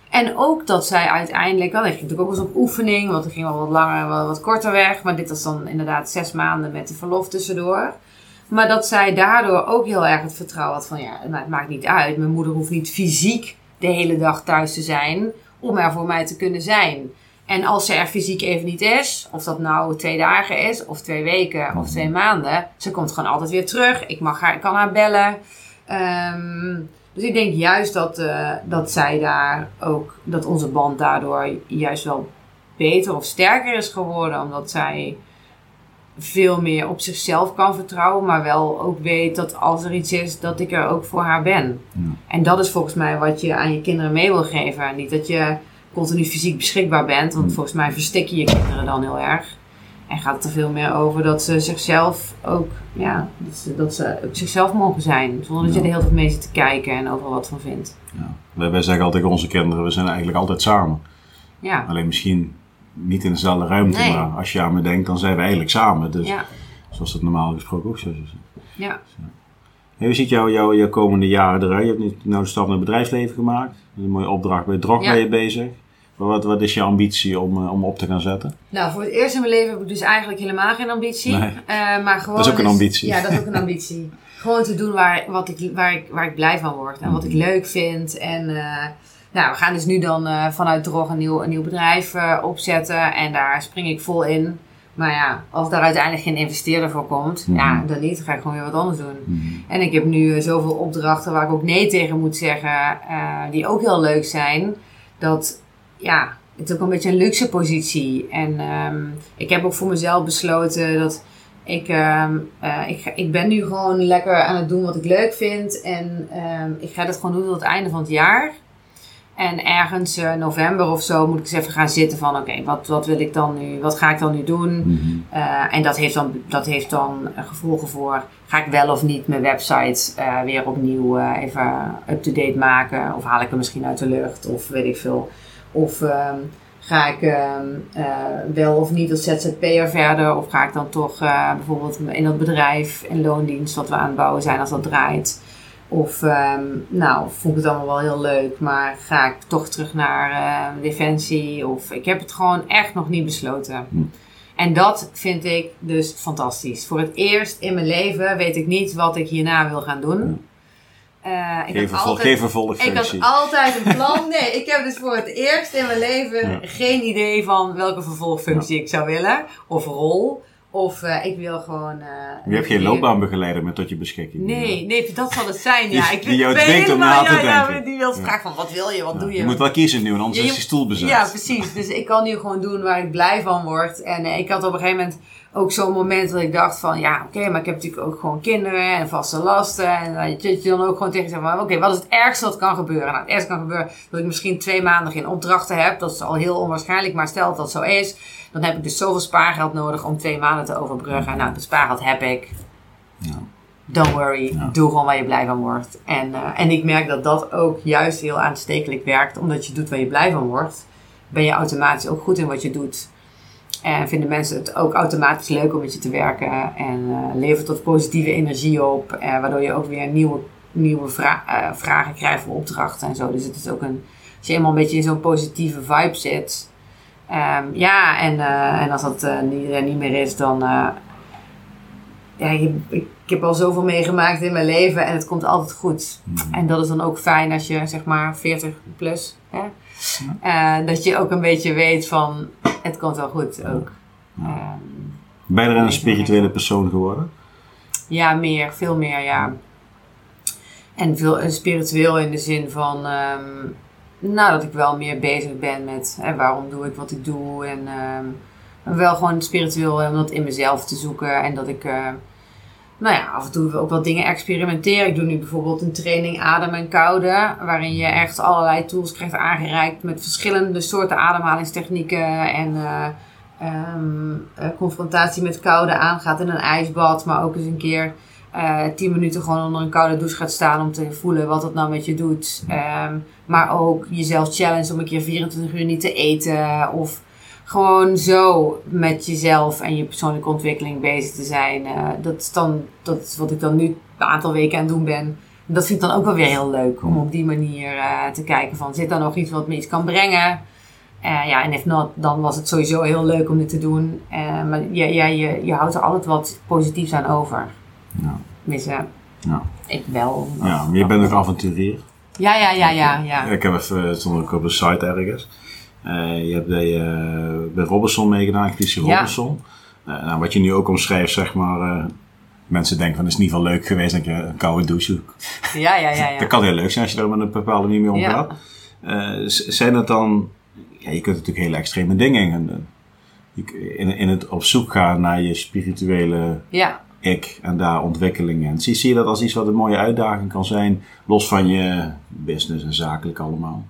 en ook dat zij uiteindelijk, ik ging natuurlijk ook eens op oefening, want het ging wel wat langer en wel wat korter weg. Maar dit was dan inderdaad zes maanden met de verlof tussendoor. Maar dat zij daardoor ook heel erg het vertrouwen had van, ja, maar het maakt niet uit. Mijn moeder hoeft niet fysiek de hele dag thuis te zijn om er voor mij te kunnen zijn. En als ze er fysiek even niet is, of dat nou twee dagen is, of twee weken, of twee maanden, ze komt gewoon altijd weer terug. Ik, mag haar, ik kan haar bellen. Ehm, dus ik denk juist dat, eh, dat zij daar ook, dat onze band daardoor juist wel beter of sterker is geworden. Omdat zij veel meer op zichzelf kan vertrouwen, maar wel ook weet dat als er iets is, dat ik er ook voor haar ben. Ja. En dat is volgens mij wat je aan je kinderen mee wil geven. Niet dat je continu fysiek beschikbaar bent, want Mm. volgens mij verstik je je kinderen dan heel erg. En gaat het er veel meer over dat ze zichzelf ook, ja, dat ze, dat ze ook zichzelf mogen zijn. Zonder dat je er heel veel mee zit te kijken en overal wat van vindt. Ja. Wij, wij zeggen altijd onze kinderen, we zijn eigenlijk altijd samen. Ja, Alleen misschien niet in dezelfde ruimte, Nee. maar als je aan me denkt, dan zijn we eigenlijk samen. Dus ja, zoals dat normaal gesproken ook zo zijn. ja. Hey, hoe ziet jouw jou, jouw komende jaren eruit? Je hebt nu nou de stap naar het bedrijfsleven gemaakt. Is een mooie opdracht bij Drog Ja. ben je bezig. Maar wat, wat is je ambitie om, eh, om op te gaan zetten? Nou, voor het eerst in mijn leven heb ik dus eigenlijk helemaal geen ambitie. Nee. Eh, maar gewoon Dat is ook een dus- ambitie. Ja, dat is ook een ambitie. gewoon te doen waar, wat ik, waar, ik, waar ik blij van word en wat ik leuk vind. En eh, nou, we gaan dus nu dan eh, vanuit Drog een nieuw, een nieuw bedrijf eh, opzetten. En daar spring ik vol in. Maar ja, als daar uiteindelijk geen investeerder voor komt, Mhm. ja, dan niet. Dan ga ik gewoon weer wat anders doen. En ik heb nu eh, zoveel opdrachten waar ik ook nee tegen moet zeggen, die ook heel leuk zijn. Dat, ja, het is ook een beetje een luxe positie. En ehm, ik heb ook voor mezelf besloten dat ik, ehm, eh, ik, ik ben nu gewoon lekker aan het doen wat ik leuk vind. En ehm, ik ga dat gewoon doen tot het einde van het jaar. En ergens eh, november of zo moet ik eens even gaan zitten van oké, wat, wat wil ik dan nu, wat ga ik dan nu doen? Mhm. Uh, en dat heeft, dan, dat heeft dan gevolgen voor, ga ik wel of niet mijn website uh, weer opnieuw uh, even up-to-date maken? Of haal ik hem misschien uit de lucht? Of weet ik veel. Of um, ga ik um, wel of niet als ZZP'er verder? Of ga ik dan toch uh, bijvoorbeeld in dat bedrijf in loondienst wat we aan het bouwen zijn als dat draait? Of, um, nou, vond ik het allemaal wel heel leuk, maar ga ik toch terug naar uh, Defensie? Of ik heb het gewoon echt nog niet besloten. Hm. En dat vind ik dus fantastisch. Voor het eerst in mijn leven weet ik niet wat ik hierna wil gaan doen. Uh, ik geef, altijd, geef Ik had altijd een plan. Nee, ik heb dus voor het eerst in mijn leven ja. geen idee van welke vervolgfunctie ja. ik zou willen. Of rol. Of uh, ik wil gewoon. Uh, je hebt geen loopbaanbegeleider meer tot je beschikking. Nee, nee, dat zal het zijn. Ja. Die, ik die jou dwingt om na te ja, denken. Ja, die wil vragen van wat wil je, wat doe je? Je moet wel kiezen nu, anders je, is die stoel bezet. Ja, precies. Dus ik kan nu gewoon doen waar ik blij van word. En uh, ik had op een gegeven moment ook zo'n moment dat ik dacht van ja, oké, okay, maar ik heb natuurlijk ook gewoon kinderen en vaste lasten. En dat je dan ook gewoon tegen zegt van oké, okay, wat is het ergste wat kan gebeuren? Nou, het ergste kan gebeuren dat ik misschien twee maanden geen opdrachten heb. Dat is al heel onwaarschijnlijk, maar stel dat dat zo is. Dan heb ik dus zoveel spaargeld nodig om twee maanden te overbruggen. Nou, dat spaargeld heb ik. Ja. Don't worry, Ja. doe gewoon waar je blij van wordt. En, uh, en ik merk dat dat ook juist heel aanstekelijk werkt. Omdat je doet waar je blij van wordt, ben je automatisch ook goed in wat je doet. En vinden mensen het ook automatisch leuk om met je te werken. En uh, levert dat positieve energie op. Uh, waardoor je ook weer nieuwe, nieuwe vra vragen krijgt voor opdrachten en zo. Dus het is ook een Als je eenmaal een beetje in zo'n positieve vibe zit. Ehm, ja, en, eh, en als dat eh, niet, niet meer is, dan. eh, ja, ik, ik heb al zoveel meegemaakt in mijn leven en het komt altijd goed. En dat is dan ook fijn als je zeg maar 40 plus. Hè? Eh, dat je ook een beetje weet van het komt wel goed ook. Ehm, Ben je er een spirituele persoon geworden? ja, meer, veel meer, ja. En veel eh, spiritueel in de zin van, ehm, nou, dat ik wel meer bezig ben met hè, waarom doe ik wat ik doe. En ehm, wel gewoon spiritueel om dat in mezelf te zoeken. En dat ik, eh, nou ja, af en toe ook wat dingen experimenteer. Ik doe nu bijvoorbeeld een training adem en koude, waarin je echt allerlei tools krijgt aangereikt met verschillende soorten ademhalingstechnieken en eh, ehm, eh, confrontatie met koude aangaat in een ijsbad, maar ook eens een keer eh 10 minuten gewoon onder een koude douche gaat staan om te voelen wat het nou met je doet. Ehm, maar ook jezelf challenge om een keer 24 uur niet te eten of gewoon zo met jezelf en je persoonlijke ontwikkeling bezig te zijn. Eh, dat is dan dat is wat ik dan nu een aantal weken aan het doen ben. Dat vind ik dan ook wel weer heel leuk om op die manier eh, te kijken van zit er nog iets wat me iets kan brengen. Eh, ja, en if not, dan was het sowieso heel leuk om dit te doen. Maar ja, ja, je, je houdt er altijd wat positiefs aan over. Ja. Tenminste, Ja. ik wel. Ja, maar je bent ook avonturier. Ja, ja, ja, ja. ja. Ik heb even, het stond ook op de site ergens. Eh, je hebt bij, eh, bij Robinson meegedaan, Ja. Robinson. Eh, nou, wat je nu ook omschrijft, zeg maar. mensen denken van, het is niet wel leuk geweest. Denk je, een koude douche. Ja, ja, ja. ja. Dat kan heel leuk zijn als je er met een bepaalde manier mee Ja. omgaat. Zijn het dan... Ja, je kunt natuurlijk hele extreme dingen gaan doen. Je- In, in het op zoek gaan naar je spirituele ja. ik en daar ontwikkelingen. En zie, zie je dat als iets wat een mooie uitdaging kan zijn, los van je business en zakelijk allemaal?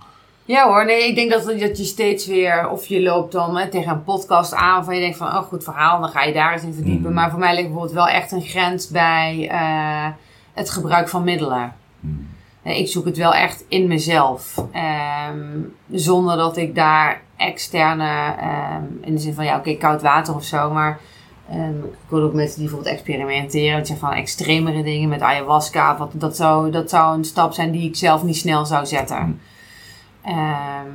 Ja hoor, nee, ik denk dat, dat je steeds weer, of je loopt dan hè, tegen een podcast aan van je denkt van, oh goed verhaal, dan ga je daar eens in verdiepen. Mhm. Maar voor mij ligt bijvoorbeeld wel echt een grens bij eh, het gebruik van middelen. Eh, Ik zoek het wel echt in mezelf. Ehm, zonder dat ik daar externe, ehm, in de zin van ja, oké, koud water of zo. Maar ehm, ik wil ook mensen die bijvoorbeeld experimenteren. Van extremere dingen met ayahuasca. Wat, dat, zou, dat zou een stap zijn die ik zelf niet snel zou zetten. Ehm,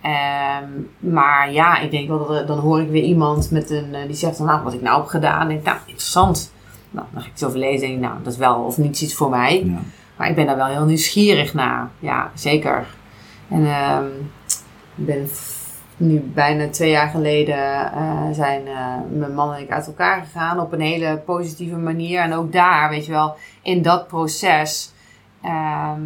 ehm, maar ja, ik denk wel dat er- dan hoor ik weer iemand met een, eh, die zegt dan, nou, wat ik nou heb gedaan. En ik denk, nou, interessant. Nou, dan ga ik het over lezen en denk ik, nou, dat is wel of niets iets voor mij. Ja. Maar ik ben daar wel heel nieuwsgierig naar. Ja, zeker. En ehm, ik ben nu bijna twee jaar geleden eh, zijn eh, mijn man en ik uit elkaar gegaan op een hele positieve manier. En ook daar, weet je wel, in dat proces ehm,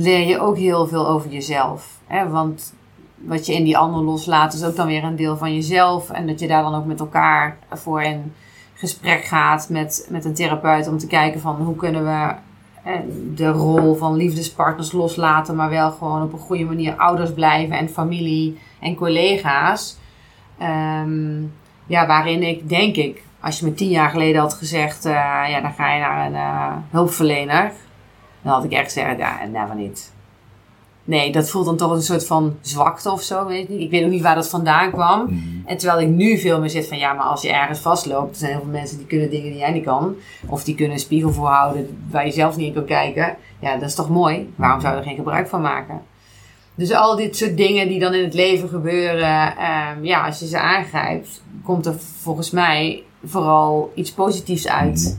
leer je ook heel veel over jezelf. Hè? Want wat je in die ander loslaat is ook dan weer een deel van jezelf. En dat je daar dan ook met elkaar voor in gesprek gaat met, met een therapeut om te kijken van hoe kunnen we de rol van liefdespartners loslaten, maar wel gewoon op een goede manier ouders blijven en familie en collega's. Ehm, ja, waarin ik denk ik, als je me tien jaar geleden had gezegd, eh, ja, dan ga je naar een eh, hulpverlener, dan had ik echt gezegd, ja, never niet. Nee, dat voelt dan toch een soort van zwakte of zo, weet ik niet. Ik weet ook niet waar dat vandaan kwam. Mhm. En terwijl ik nu veel meer zit van ja, maar als je ergens vastloopt, er zijn heel veel mensen die kunnen dingen die jij niet kan. Of die kunnen een spiegel voorhouden waar je zelf niet in kan kijken. Ja, dat is toch mooi? Waarom zou je er geen gebruik van maken? Dus al dit soort dingen die dan in het leven gebeuren, ehm, ja, als je ze aangrijpt, komt er volgens mij vooral iets positiefs uit.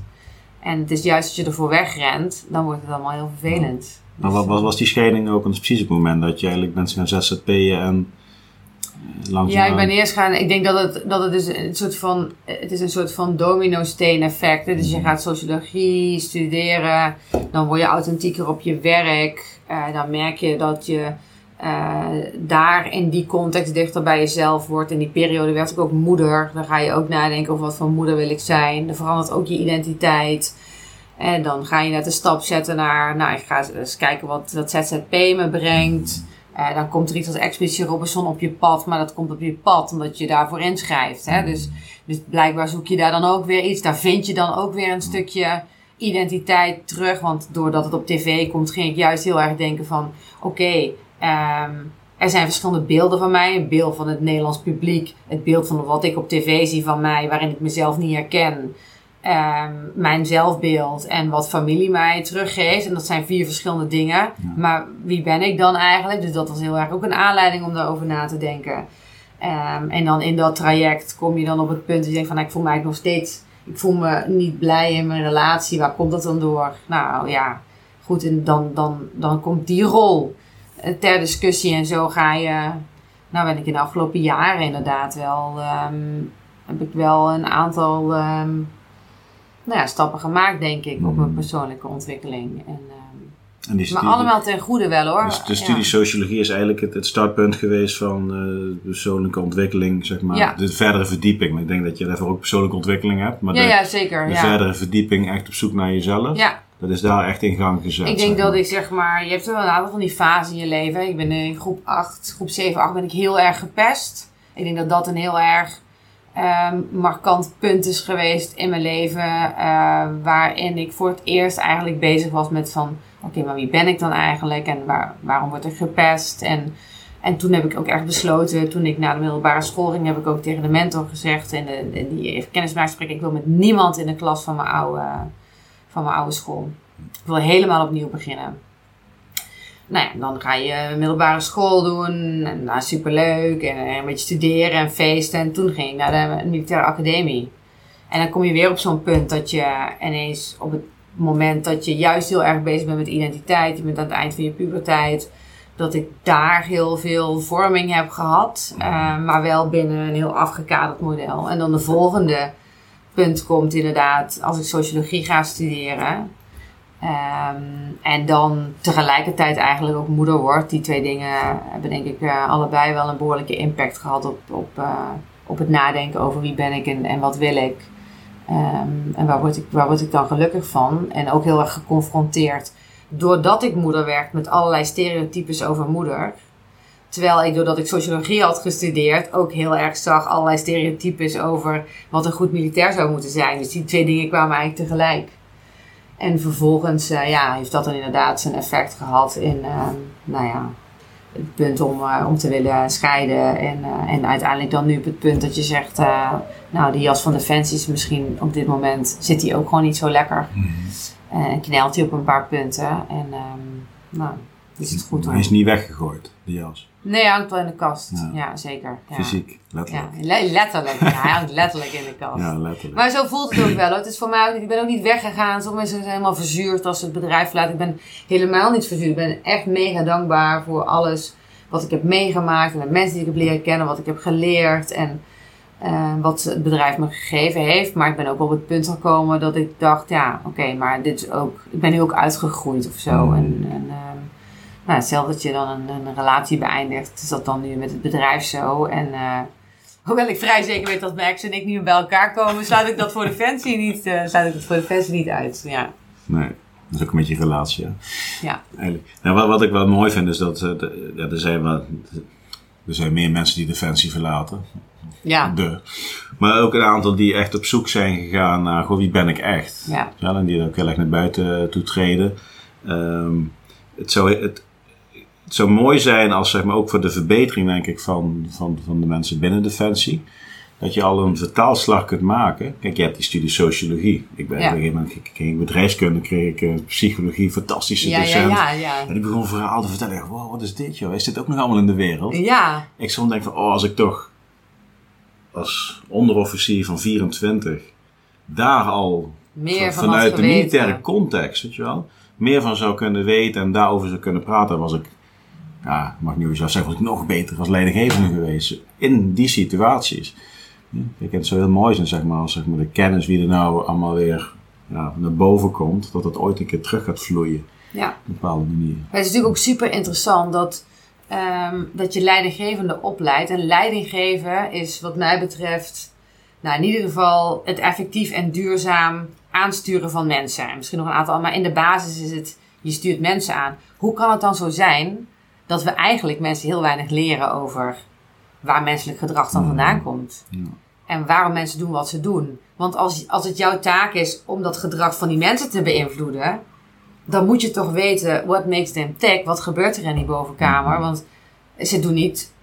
En het is juist als je ervoor wegrent, dan wordt het allemaal heel vervelend. Maar wat, was die scheiding ook? Is precies het moment dat je eigenlijk mensen gaan ZZP'en en eh, langzaam... Ja, ik ben eerst gaan. Ik denk dat het, dat het is een soort van. Het is een soort van domino-steen effect. hè. Dus je gaat sociologie studeren. Dan word je authentieker op je werk. eh, dan merk je dat je eh, daar in die context dichter bij jezelf wordt. In die periode werd ik ook moeder. Dan ga je ook nadenken over wat voor moeder wil ik zijn. Dan verandert ook je identiteit. En dan ga je net een stap zetten naar, nou, ik ga eens kijken wat dat ZZP me brengt. Eh, dan komt er iets als Expeditie Robinson op je pad, maar dat komt op je pad omdat je daarvoor inschrijft. Hè? Dus, dus blijkbaar zoek je daar dan ook weer iets. Daar vind je dan ook weer een stukje identiteit terug. Want doordat het op tv komt, ging ik juist heel erg denken van... Oké, ehm, er zijn verschillende beelden van mij. Een beeld van het Nederlands publiek. Het beeld van wat ik op tv zie van mij, waarin ik mezelf niet herken. ehm, mijn zelfbeeld en wat familie mij teruggeeft. En dat zijn vier verschillende dingen. Maar wie ben ik dan eigenlijk? Dus dat was heel erg ook een aanleiding om daarover na te denken. Ehm, en dan in dat traject kom je dan op het punt dat je denkt van nou, ik voel mij nog steeds, ik voel me niet blij in mijn relatie. Waar komt dat dan door? Nou ja, goed, en dan, dan, dan komt die rol ter discussie en zo ga je, nou ben ik in de afgelopen jaren inderdaad wel, ehm, heb ik wel een aantal ehm, nou ja, stappen gemaakt denk ik op mijn persoonlijke ontwikkeling. En, ehm, En die maar allemaal ten goede wel hoor. Dus de studie Ja. sociologie is eigenlijk het, het startpunt geweest van eh, persoonlijke ontwikkeling, zeg maar. Ja. De verdere verdieping. Maar ik denk dat je daarvoor ook persoonlijke ontwikkeling hebt. Maar Ja, de, ja, zeker. de ja. verdere verdieping echt op zoek naar jezelf, ja, dat is daar echt in gang gezet. ik denk dat ik zeg maar, je hebt wel een aantal van die fasen in je leven. Ik ben in groep 8, groep 7, 8 ben ik heel erg gepest. Ik denk dat dat een heel erg ehm, markant punt is geweest in mijn leven. eh, waarin ik voor het eerst eigenlijk bezig was met van, oké, maar wie ben ik dan eigenlijk? En waar, waarom word ik gepest? En, en toen heb ik ook echt besloten, toen ik naar de middelbare school ging, heb ik ook tegen de mentor gezegd in, de, in die kennismakingsgesprek, ik wil met niemand in de klas van mijn oude, van mijn oude school. Ik wil helemaal opnieuw beginnen. Nou ja, dan ga je middelbare school doen. En nou, superleuk. En een beetje studeren en feesten. En toen ging ik naar de militaire academie. En dan kom je weer op zo'n punt dat je ineens op het moment dat je juist heel erg bezig bent met identiteit. Je bent aan het eind van je puberteit. Dat ik daar heel veel vorming heb gehad. eh, maar wel binnen een heel afgekaderd model. En dan de volgende komt inderdaad als ik sociologie ga studeren. Ehm, en dan tegelijkertijd eigenlijk ook moeder wordt. Die twee dingen hebben denk ik eh, allebei wel een behoorlijke impact gehad op, op, eh, op het nadenken over wie ben ik en, en wat wil ik. Ehm, en waar word, ik, waar word ik dan gelukkig van? En ook heel erg geconfronteerd doordat ik moeder werd met allerlei stereotypes over moeder. Terwijl ik, doordat ik sociologie had gestudeerd, ook heel erg zag allerlei stereotypes over wat een goed militair zou moeten zijn. Dus die twee dingen kwamen eigenlijk tegelijk. En vervolgens eh, ja, heeft dat dan inderdaad zijn effect gehad in ehm, nou ja, het punt om, eh, om te willen scheiden. En, eh, en uiteindelijk dan nu op het punt dat je zegt, nou die jas van Defensie is misschien op dit moment, zit die ook gewoon niet zo lekker. Mhm. En knelt hij op een paar punten. En ehm, nou, is het goed Hij is niet weggegooid, die jas. Nee, hij hangt wel in de kast. Ja. Ja, zeker. Ja. Fysiek, Ja, letterlijk. le- letterlijk. Ja, hij hangt letterlijk in de kast. Ja, letterlijk. Maar zo voelt het ook wel. hoor. Het is voor mij ook niet, ik ben ook niet weggegaan. Sommige mensen zijn helemaal verzuurd als ze het bedrijf verlaten. Ik ben helemaal niet verzuurd. Ik ben echt mega dankbaar voor alles wat ik heb meegemaakt. En de mensen die ik heb leren kennen, wat ik heb geleerd. En eh, wat het bedrijf me gegeven heeft. Maar ik ben ook op het punt gekomen dat ik dacht, ja, oké, maar dit is ook, ik ben nu ook uitgegroeid of zo. Mm. En, en ehm, nou, stel dat je dan een, een relatie beëindigt, is dat dan nu met het bedrijf zo. En eh, hoewel ik vrij zeker weet dat Max en ik nu bij elkaar komen, sluit ik dat voor Defensie niet, eh sluit ik dat voor Defensie niet uit. Ja. Nee, dat is ook een beetje relatie. Ja. Ja. Eigenlijk. Nou, wat, wat ik wel mooi vind is dat eh, de- ja, er, zijn wel, er zijn meer mensen die Defensie verlaten. Ja. De. Maar ook een aantal die echt op zoek zijn gegaan naar goh, wie ben ik echt. Ja. Ja, en die ook heel erg naar buiten toe treden. Ehm, het, zou, het, het zou mooi zijn als, zeg maar, ook voor de verbetering, denk ik, van, van, van de mensen binnen Defensie. Dat je al een vertaalslag kunt maken. Kijk, je hebt die studie sociologie. Ik ben Ja. op een gegeven moment kreeg ik bedrijfskunde, kreeg ik eh, psychologie, fantastische Ja, docent. ja, ja. En die begon verhaal te vertellen. Ik Wow, wat is dit joh? Is dit ook nog allemaal in de wereld? Ja, Ik soms denk van, oh, als ik toch als onderofficier van 24 daar al meer van vanuit de militaire context, weet je wel, meer van zou kunnen weten en daarover zou kunnen praten, was ik, ja, mag nu zelf zeggen, was ik nog beter als leidinggevende geweest in die situaties. Ik vind het zo heel mooi zijn, zeg maar, als zeg maar, de kennis wie er nou allemaal weer ja, naar boven komt, dat het ooit een keer terug gaat vloeien Ja. op een bepaalde manier. Maar het is natuurlijk ook super interessant dat, ehm, dat je leidinggevende opleidt. En leidinggeven is wat mij betreft, nou in ieder geval het effectief en duurzaam aansturen van mensen. En misschien nog een aantal, maar in de basis is het, je stuurt mensen aan. Hoe kan het dan zo zijn dat we eigenlijk mensen heel weinig leren over waar menselijk gedrag dan vandaan komt? Ja. En waarom mensen doen wat ze doen. Want als, als het jouw taak is om dat gedrag van die mensen te beïnvloeden, dan moet je toch weten what makes them tick. Wat gebeurt er in die bovenkamer? Want ze doen niet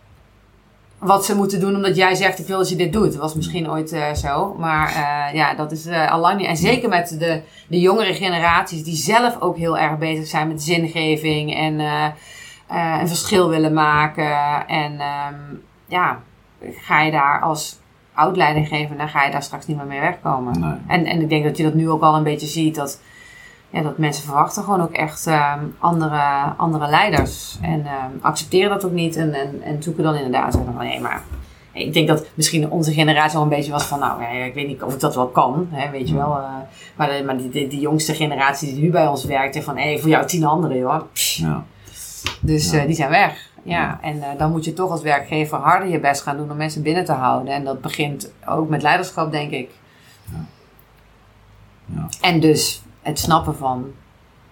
wat ze moeten doen omdat jij zegt ik wil dat je dit doet. Dat was misschien ooit uh, zo. Maar uh, ja, dat is uh, al lang niet. En zeker met de, de jongere generaties die zelf ook heel erg bezig zijn met zingeving en een verschil willen maken. En um, ja, ga je daar als oud leidinggever, dan ga je daar straks niet meer mee wegkomen. Nee. En, en ik denk dat je dat nu ook al een beetje ziet. Dat, ja, dat mensen verwachten gewoon ook echt um, andere, andere leiders. En um, accepteren dat ook niet. En, en, en zoeken dan inderdaad zo van nee, maar. Ik denk dat misschien onze generatie al een beetje was van, nou, ja, ik weet niet of ik dat wel kan, hè, weet je wel. Uh, maar de, maar die, die, die, jongste generatie die nu bij ons werkt, van, hé, hey, voor jou tien anderen, joh. Ja. Dus Ja. uh, die zijn weg. Ja, en uh, dan moet je toch als werkgever harder je best gaan doen om mensen binnen te houden. En dat begint ook met leiderschap, denk ik. Ja. Ja. En dus het snappen van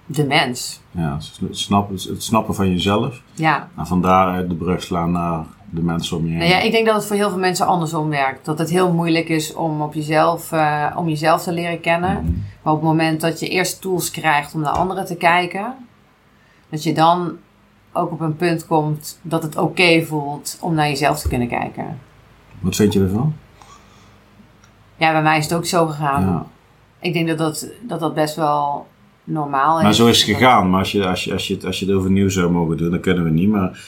de mens. Ja, het snappen, het snappen van jezelf. Ja. En van daaruit de brug slaan naar de mensen om je heen. Nou ja, ik denk dat het voor heel veel mensen andersom werkt. Dat het heel moeilijk is om, op jezelf, uh, om jezelf te leren kennen. Mm. Maar op het moment dat je eerst tools krijgt om naar anderen te kijken, dat je dan ook op een punt komt dat het oké okay voelt om naar jezelf te kunnen kijken. Wat vind je ervan? Ja, bij mij is het ook zo gegaan. Ja. Ik denk dat dat, dat dat best wel normaal is. Maar zo is het gegaan. Maar als je, als je, als je, het, als je het overnieuw zou mogen doen, dan kunnen we niet. Maar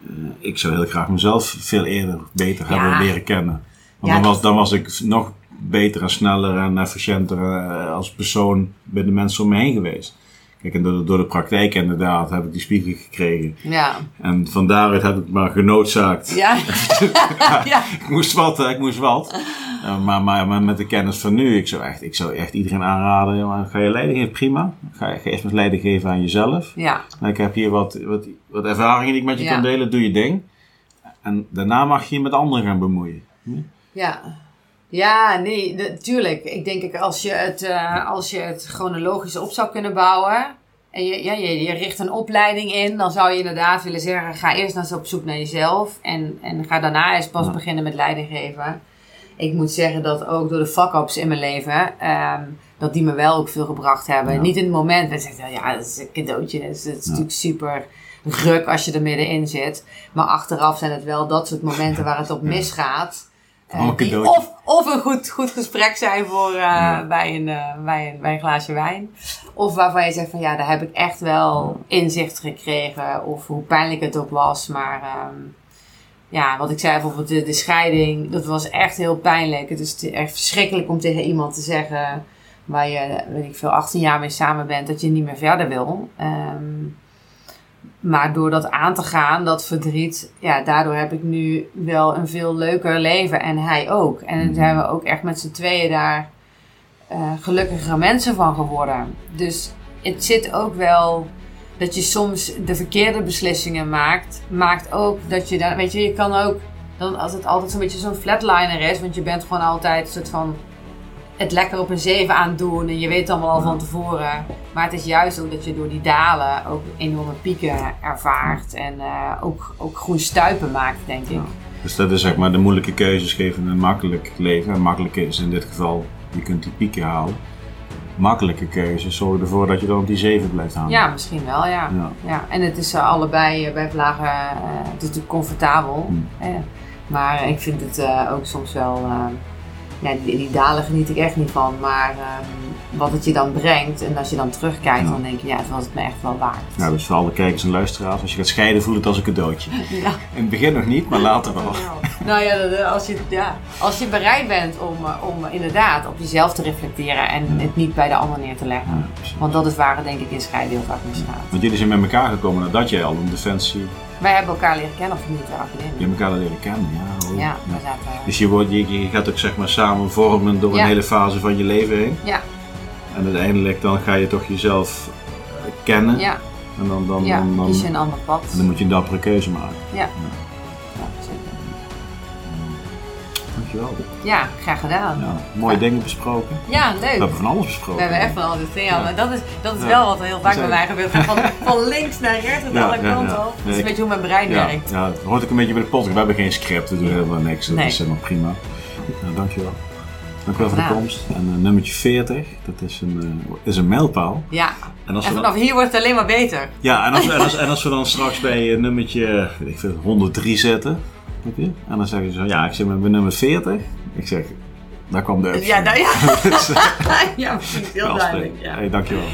uh, ik zou heel graag mezelf veel eerder beter Ja. hebben leren kennen. Want Ja, dan, was, dan was ik nog beter en sneller en efficiënter uh, als persoon bij de mensen om me heen geweest. Kijk, en door, door de praktijk inderdaad heb ik die spiegel gekregen. Ja. En van daaruit heb ik me genoodzaakt. Ja. ja. ik moest wat, hè, ik moest wat. Uh, maar, maar, maar met de kennis van nu, ik zou echt, ik zou echt iedereen aanraden. Jongen, ga je leiding geven, prima. Ga, ga eerst met leiding geven aan jezelf. Ja. Nou, ik heb hier wat, wat, wat ervaringen die ik met je Ja. kan delen. Doe je ding. En daarna mag je je met anderen gaan bemoeien. Ja. Ja, nee, natuurlijk. Ik denk ik als je, het, uh, als je het chronologisch op zou kunnen bouwen. En je, ja, je, je richt een opleiding in, dan zou je inderdaad willen zeggen: ga eerst eens op zoek naar jezelf. En, en ga daarna eens pas Ja. beginnen met leiding geven. Ik moet zeggen dat ook door de fuck-ups in mijn leven, um, dat die me wel ook veel gebracht hebben. Ja. Niet in het moment dat je zegt: ja, dat is een cadeautje. Dat is, dat is natuurlijk super ruk als je er middenin zit. Maar achteraf zijn het wel dat soort momenten waar het op misgaat. Uh, die cadeautje. of, of een goed, goed gesprek zijn voor, uh, Ja. bij, een, uh, bij, een, bij een glaasje wijn. Of waarvan je zegt van ja, daar heb ik echt wel inzicht gekregen. Of hoe pijnlijk het ook was. Maar um, ja, wat ik zei bijvoorbeeld de, de scheiding. Dat was echt heel pijnlijk. Het is echt verschrikkelijk om tegen iemand te zeggen. Waar je, weet ik veel, 18 jaar mee samen bent. Dat je niet meer verder wil. Um, maar door dat aan te gaan, dat verdriet, ja, daardoor heb ik nu wel een veel leuker leven. En hij ook. En dan zijn we ook echt met z'n tweeën daar uh, gelukkigere mensen van geworden. Dus het zit ook wel dat je soms de verkeerde beslissingen maakt. Maakt ook dat je dan, weet je, je kan ook, dan als het altijd zo'n beetje zo'n flatliner is. Want je bent gewoon altijd een soort van het lekker op een 7 aan doen en je weet het allemaal al van tevoren. Maar het is juist ook dat je door die dalen ook enorme pieken ervaart en uh, ook, ook groen stuipen maakt, denk ik. Dus dat is zeg maar de moeilijke keuzes geven een makkelijk leven. En makkelijk is in dit geval, je kunt die pieken halen. Makkelijke keuzes zorgen ervoor dat je dan op die 7 blijft hangen. Ja, misschien wel, ja. Ja. ja. En het is uh, allebei uh, bij vlagen, het is natuurlijk comfortabel. Hmm. maar ik vind het uh, ook soms wel ja, die, die, dalen geniet ik echt niet van. Maar um, wat het je dan brengt en als je dan terugkijkt, Ja. dan denk je, ja, het was het me echt wel waard. Ja, dus voor alle kijkers en luisteraars, als je gaat scheiden, voel het als een cadeautje. Ja. In het begin nog niet, maar later wel. nou ja, als je, ja, als je bereid bent om, eh, om inderdaad op jezelf te reflecteren en het niet bij de ander neer te leggen. Want dat is waar het denk ik in scheiden heel vaak misgaat. Want jullie zijn met elkaar gekomen nadat jij al een defensie, Wij hebben elkaar leren kennen op de militaire academie. je elkaar leren kennen. Ja, oh, Ja, zaten... Dus je, wordt, je, je gaat ook zeg maar samen vormen door een hele fase van je leven heen. Ja, En uiteindelijk dan ga je toch jezelf eh, kennen. ja, En dan, dan, dan, dan, kies je een ander pad. en dan moet je een dappere keuze maken. Ja, Dankjewel. ja, graag gedaan. Ja, mooie dingen besproken. Ja, We leuk. hebben van alles We besproken. hebben echt van alles. Ja. Maar dat is, dat is Ja. wel wat er heel vaak We bij mij gebeurt. Van, van links naar rechts en Ja, alle ja, kanten ja. op. Dat is een beetje hoe mijn brein Ja, werkt. ja, dat hoort ook een beetje bij de podcast. We hebben geen script, we doen helemaal niks. Dat Nee. is helemaal prima. Nou, dankjewel. Dankjewel voor de komst. En eh, nummertje 40, dat is een, eh, is een mijlpaal. Ja, En als en we vanaf dan, hier wordt het alleen maar beter. ja, en als, en, als, en als we dan straks bij eh, nummertje weet ik veel, 103 zetten, Je? En dan zeggen ze zo, ja, ik zit met nummer 40. Ik zeg, daar kwam de Ja, nou ja. Ja, precies. Heel duidelijk. Ja. Hey, dankjewel.